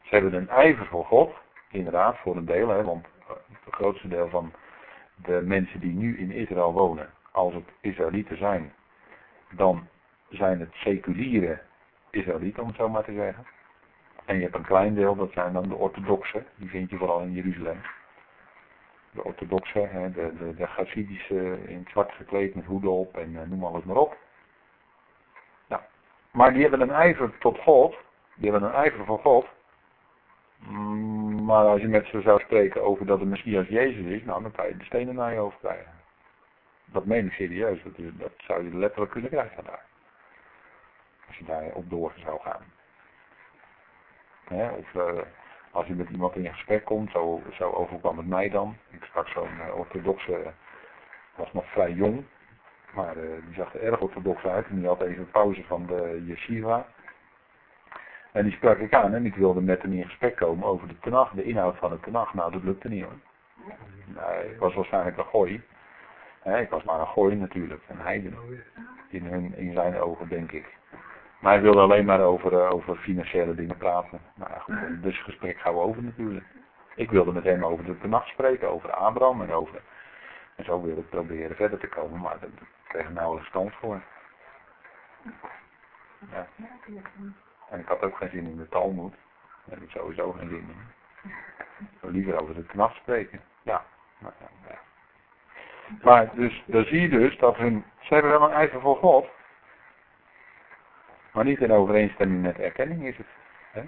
Speaker 1: Ze hebben een ijver voor God, inderdaad, voor een deel, hè, want het grootste deel van de mensen die nu in Israël wonen, als het Israëlieten zijn, dan zijn het seculiere Israëlieten, om het zo maar te zeggen. En je hebt een klein deel, dat zijn dan de orthodoxen, die vind je vooral in Jeruzalem. De orthodoxen, de, de, de Hasidische, in zwart gekleed met hoeden op en uh, noem alles maar op. Nou, maar die hebben een ijver tot God, die hebben een ijver voor God. Maar als je met ze zou spreken over dat de Messias Jezus is, nou dan kan je de stenen naar je hoofd krijgen. Dat meen ik serieus, dat, dat zou je letterlijk kunnen krijgen daar. Als je daar op door zou gaan. Hè, of uh, als je met iemand in gesprek komt, zo, zo overkwam het mij dan. Ik sprak zo'n uh, orthodoxe, was nog vrij jong, maar uh, die zag er erg orthodox uit. En die had even een pauze van de yeshiva. En die sprak ik aan en ik wilde met hem in gesprek komen over de tenag, de inhoud van de tenag. Nou, dat lukte niet hoor. Nee, ik was waarschijnlijk een gooi. Ik was maar een gooi natuurlijk, een heiden. In, in zijn ogen, denk ik. Maar hij wilde alleen maar over, uh, over financiële dingen praten. Nou ja, goed, dus gesprek gaan we over natuurlijk. Ik wilde met hem over de nacht spreken, over Abraham en over... En zo wilde ik proberen verder te komen, maar daar kreeg ik nauwelijks kans voor. Ja. En ik had ook geen zin in de Talmud. Daar heb ik sowieso geen zin in. Ik liever over de nacht spreken. Ja. Nou, ja, ja. Maar dus, dan zie je dus dat hun... Ze hebben wel een ijver voor God. Maar niet in overeenstemming met erkenning is het. Hè?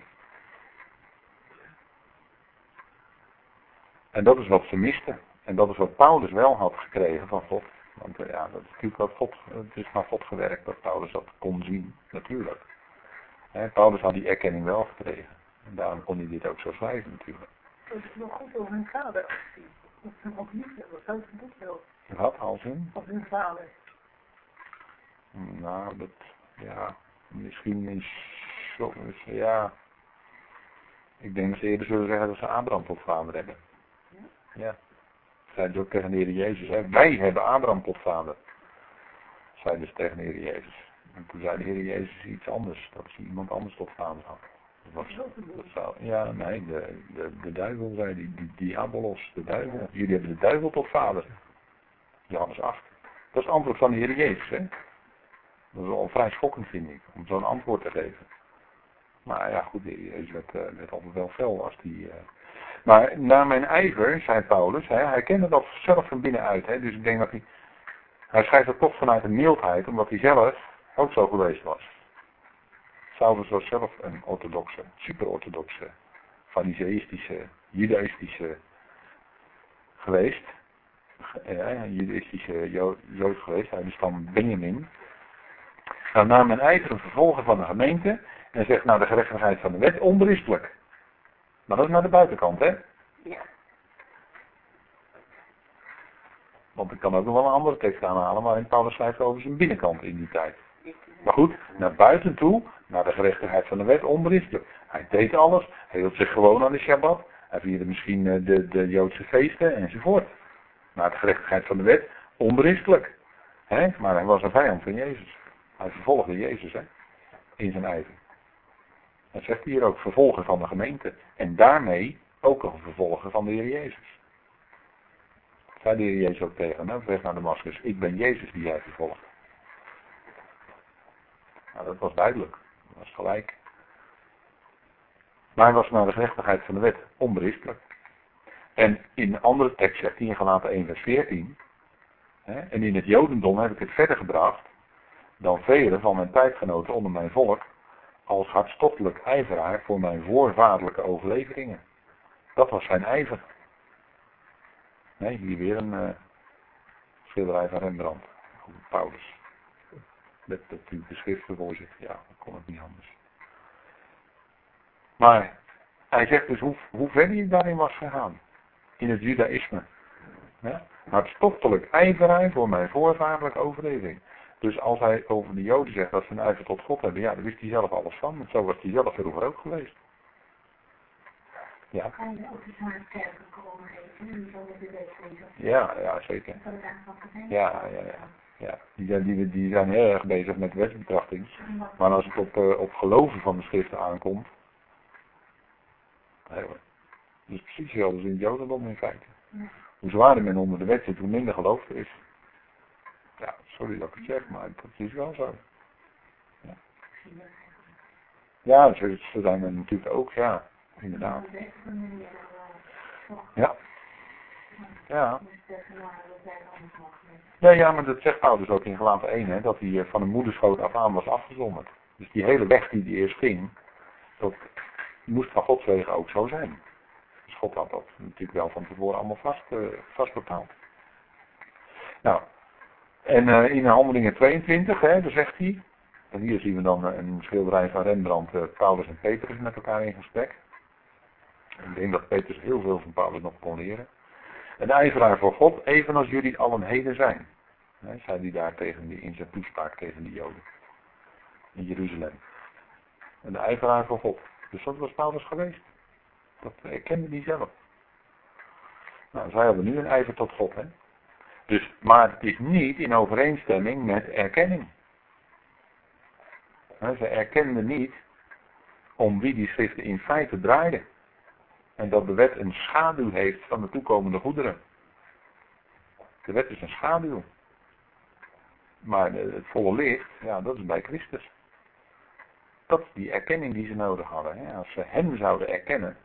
Speaker 1: En dat is wat ze misten. En dat is wat Paulus wel had gekregen van God. Want eh, ja, dat is natuurlijk wat God, het is naar God gewerkt dat Paulus dat kon zien, natuurlijk. Hè, Paulus had die erkenning wel gekregen. En daarom kon hij dit ook zo schrijven natuurlijk.
Speaker 2: Dat is nog goed over hun vader gezien. Hem ook niet hebben, zo het boek wel.
Speaker 1: Wat als hun?
Speaker 2: Of hun vader.
Speaker 1: Nou, dat, ja, misschien is, ja, ik denk dat ze eerder zullen zeggen dat ze Abraham tot vader hebben. Ja? Ja. Zeiden ze ook tegen de Heer Jezus, hè? wij hebben Abraham tot vader. Zeiden ze tegen de Heer Jezus. En toen zei de Heer Jezus iets anders, dat ze iemand anders tot vader had. Dat was, dat zou, ja, nee, de, de, de duivel zei, die, die diabolos, de duivel. Jullie hebben de duivel tot vader. Johannes 8. Dat is het antwoord van de Heer Jezus, hè. Dat is wel vrij schokkend, vind ik, om zo'n antwoord te geven. Maar ja, goed, Jezus werd, uh, werd altijd wel fel als die... Uh... Maar naar mijn ijver, zei Paulus, hè, hij kende dat zelf van binnenuit. Hè, dus ik denk dat hij... Hij schrijft dat toch vanuit een mildheid, omdat hij zelf ook zo geweest was. Saulus was zelf een orthodoxe, super-orthodoxe, fariseïstische, judaïstische geweest. Ja, een judaïstische jood geweest, hij is van Benjamin. Nou, na mijn ijver een vervolger van de gemeente en zegt nou de gerechtigheid van de wet onberispelijk. Maar dat is naar de buitenkant, hè?
Speaker 2: Ja.
Speaker 1: Want ik kan ook nog wel een andere tekst aanhalen waarin Paulus schrijft over zijn binnenkant in die tijd. Maar goed, naar buiten toe, naar de gerechtigheid van de wet, onberispelijk. Hij deed alles, hij hield zich gewoon aan de Shabbat. Hij vierde misschien eh, de, de Joodse feesten enzovoort. Naar de gerechtigheid van de wet, onberispelijk. Hè? Maar hij was een vijand van Jezus. Hij vervolgde Jezus hè? in zijn ijver. Dat zegt hij hier ook, vervolger van de gemeente. En daarmee ook een vervolger van de Heer Jezus. Zei de Heer Jezus ook tegen hem, weg naar Damascus. Ik ben Jezus die jij vervolgt. Nou, dat was duidelijk. Dat was gelijk. Maar hij was naar de gerechtigheid van de wet onberispelijk. En in een andere tekst zegt hij in Galaten 1 vers 14. Hè, en in het Jodendom heb ik het verder gebracht dan velen van mijn tijdgenoten onder mijn volk als hartstochtelijk ijveraar voor mijn voorvaderlijke overleveringen. Dat was zijn ijver. Nee, hier weer een uh, schilderij van Rembrandt. Paulus. Met natuurlijk de schriften voor zich. Ja, dat kon het niet anders. Maar hij zegt dus hoe, hoe ver hij daarin was gegaan. In het judaïsme. Ja? Hartstochtelijk ijveraar voor mijn voorvaderlijke overleving. Dus als hij over de Joden zegt dat ze een ijver tot God hebben, ja, dan wist hij zelf alles van. Want zo was hij zelf vroeger ook geweest.
Speaker 2: Ja.
Speaker 1: Ja, ja, zeker. Ja, ja, ja. ja. Die, zijn, die, die zijn heel erg bezig met wetsbetrachting. Maar als het op, uh, op geloven van de schriften aankomt, nee hoor. Dus precies hetzelfde als in het Jodendom in feite. Hoe zwaarder men onder de wet zit, hoe minder geloof er is. Sorry dat ik het zeg, maar dat is wel zo. Ja, zo, zo zijn we natuurlijk ook, ja, inderdaad. Ja. Ja. Ja, ja, maar dat zegt Paulus ook in Gelaten 1, hè, dat hij van een moederschoot af aan was afgezonderd. Dus die hele weg die hij eerst ging, dat moest van Gods wegen ook zo zijn. Dus God had dat natuurlijk wel van tevoren allemaal vast, uh. Nou, en uh, in Handelingen 22, hè, daar zegt hij, en hier zien we dan een schilderij van Rembrandt, uh, Paulus en Petrus met elkaar in gesprek. Ik denk dat Petrus heel veel van Paulus nog kon leren. Een ijveraar voor God, evenals jullie allen heden zijn. Hè, zei hij daar tegen die, in zijn toespraak tegen de Joden. In Jeruzalem. En de ijveraar voor God. Dus dat was Paulus geweest. Dat erkende hij zelf. Nou, zij hebben nu een ijver tot God, hè. Dus, maar het is niet in overeenstemming met erkenning. Ze erkenden niet om wie die schriften in feite draaiden. En dat de wet een schaduw heeft van de toekomende goederen. De wet is een schaduw. Maar het volle licht, ja, dat is bij Christus. Dat is die erkenning die ze nodig hadden. Als ze hem zouden erkennen,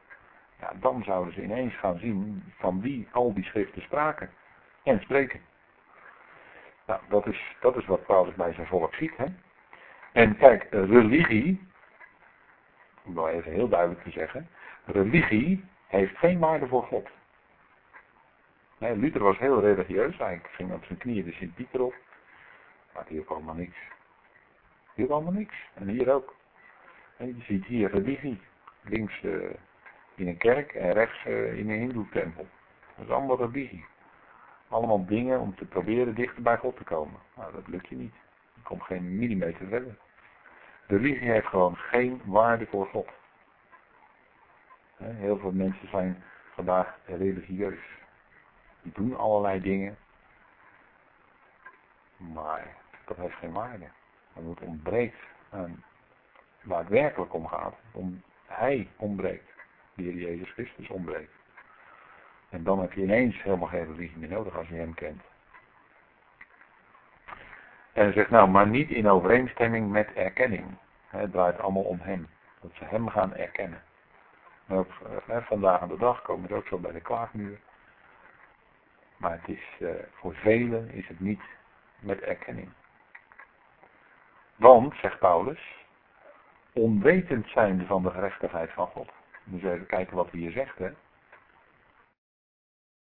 Speaker 1: ja, dan zouden ze ineens gaan zien van wie al die schriften spraken en spreken. Nou, dat is, dat is wat Paulus bij zijn volk ziet. Hè? En kijk, religie, om wel even heel duidelijk te zeggen, religie heeft geen waarde voor God. Luther was heel religieus, hij ging op zijn knieën de Sint-Pieter op, maar het hielp allemaal niks. Het hielp allemaal niks. En hier ook. En je ziet hier religie, links uh, in een kerk en rechts uh, in een hindoe-tempel. Dat is allemaal religie. Allemaal dingen om te proberen dichter bij God te komen. Nou, dat lukt je niet. Je komt geen millimeter verder. De religie heeft gewoon geen waarde voor God. Heel veel mensen zijn vandaag religieus. Die doen allerlei dingen. Maar dat heeft geen waarde. En het ontbreekt aan waar het werkelijk om gaat. Om, hij ontbreekt. De Heer Jezus Christus ontbreekt. En dan heb je ineens helemaal geen religie meer nodig als je hem kent. En hij zegt nou, maar niet in overeenstemming met erkenning. Het draait allemaal om hem. Dat ze hem gaan erkennen. En ook eh, vandaag aan de dag komen we ook zo bij de klaagmuur. Maar het is, uh, voor velen is het niet met erkenning. Want, zegt Paulus, onwetend zijn van de gerechtigheid van God. Je even kijken wat hij hier zegt, hè.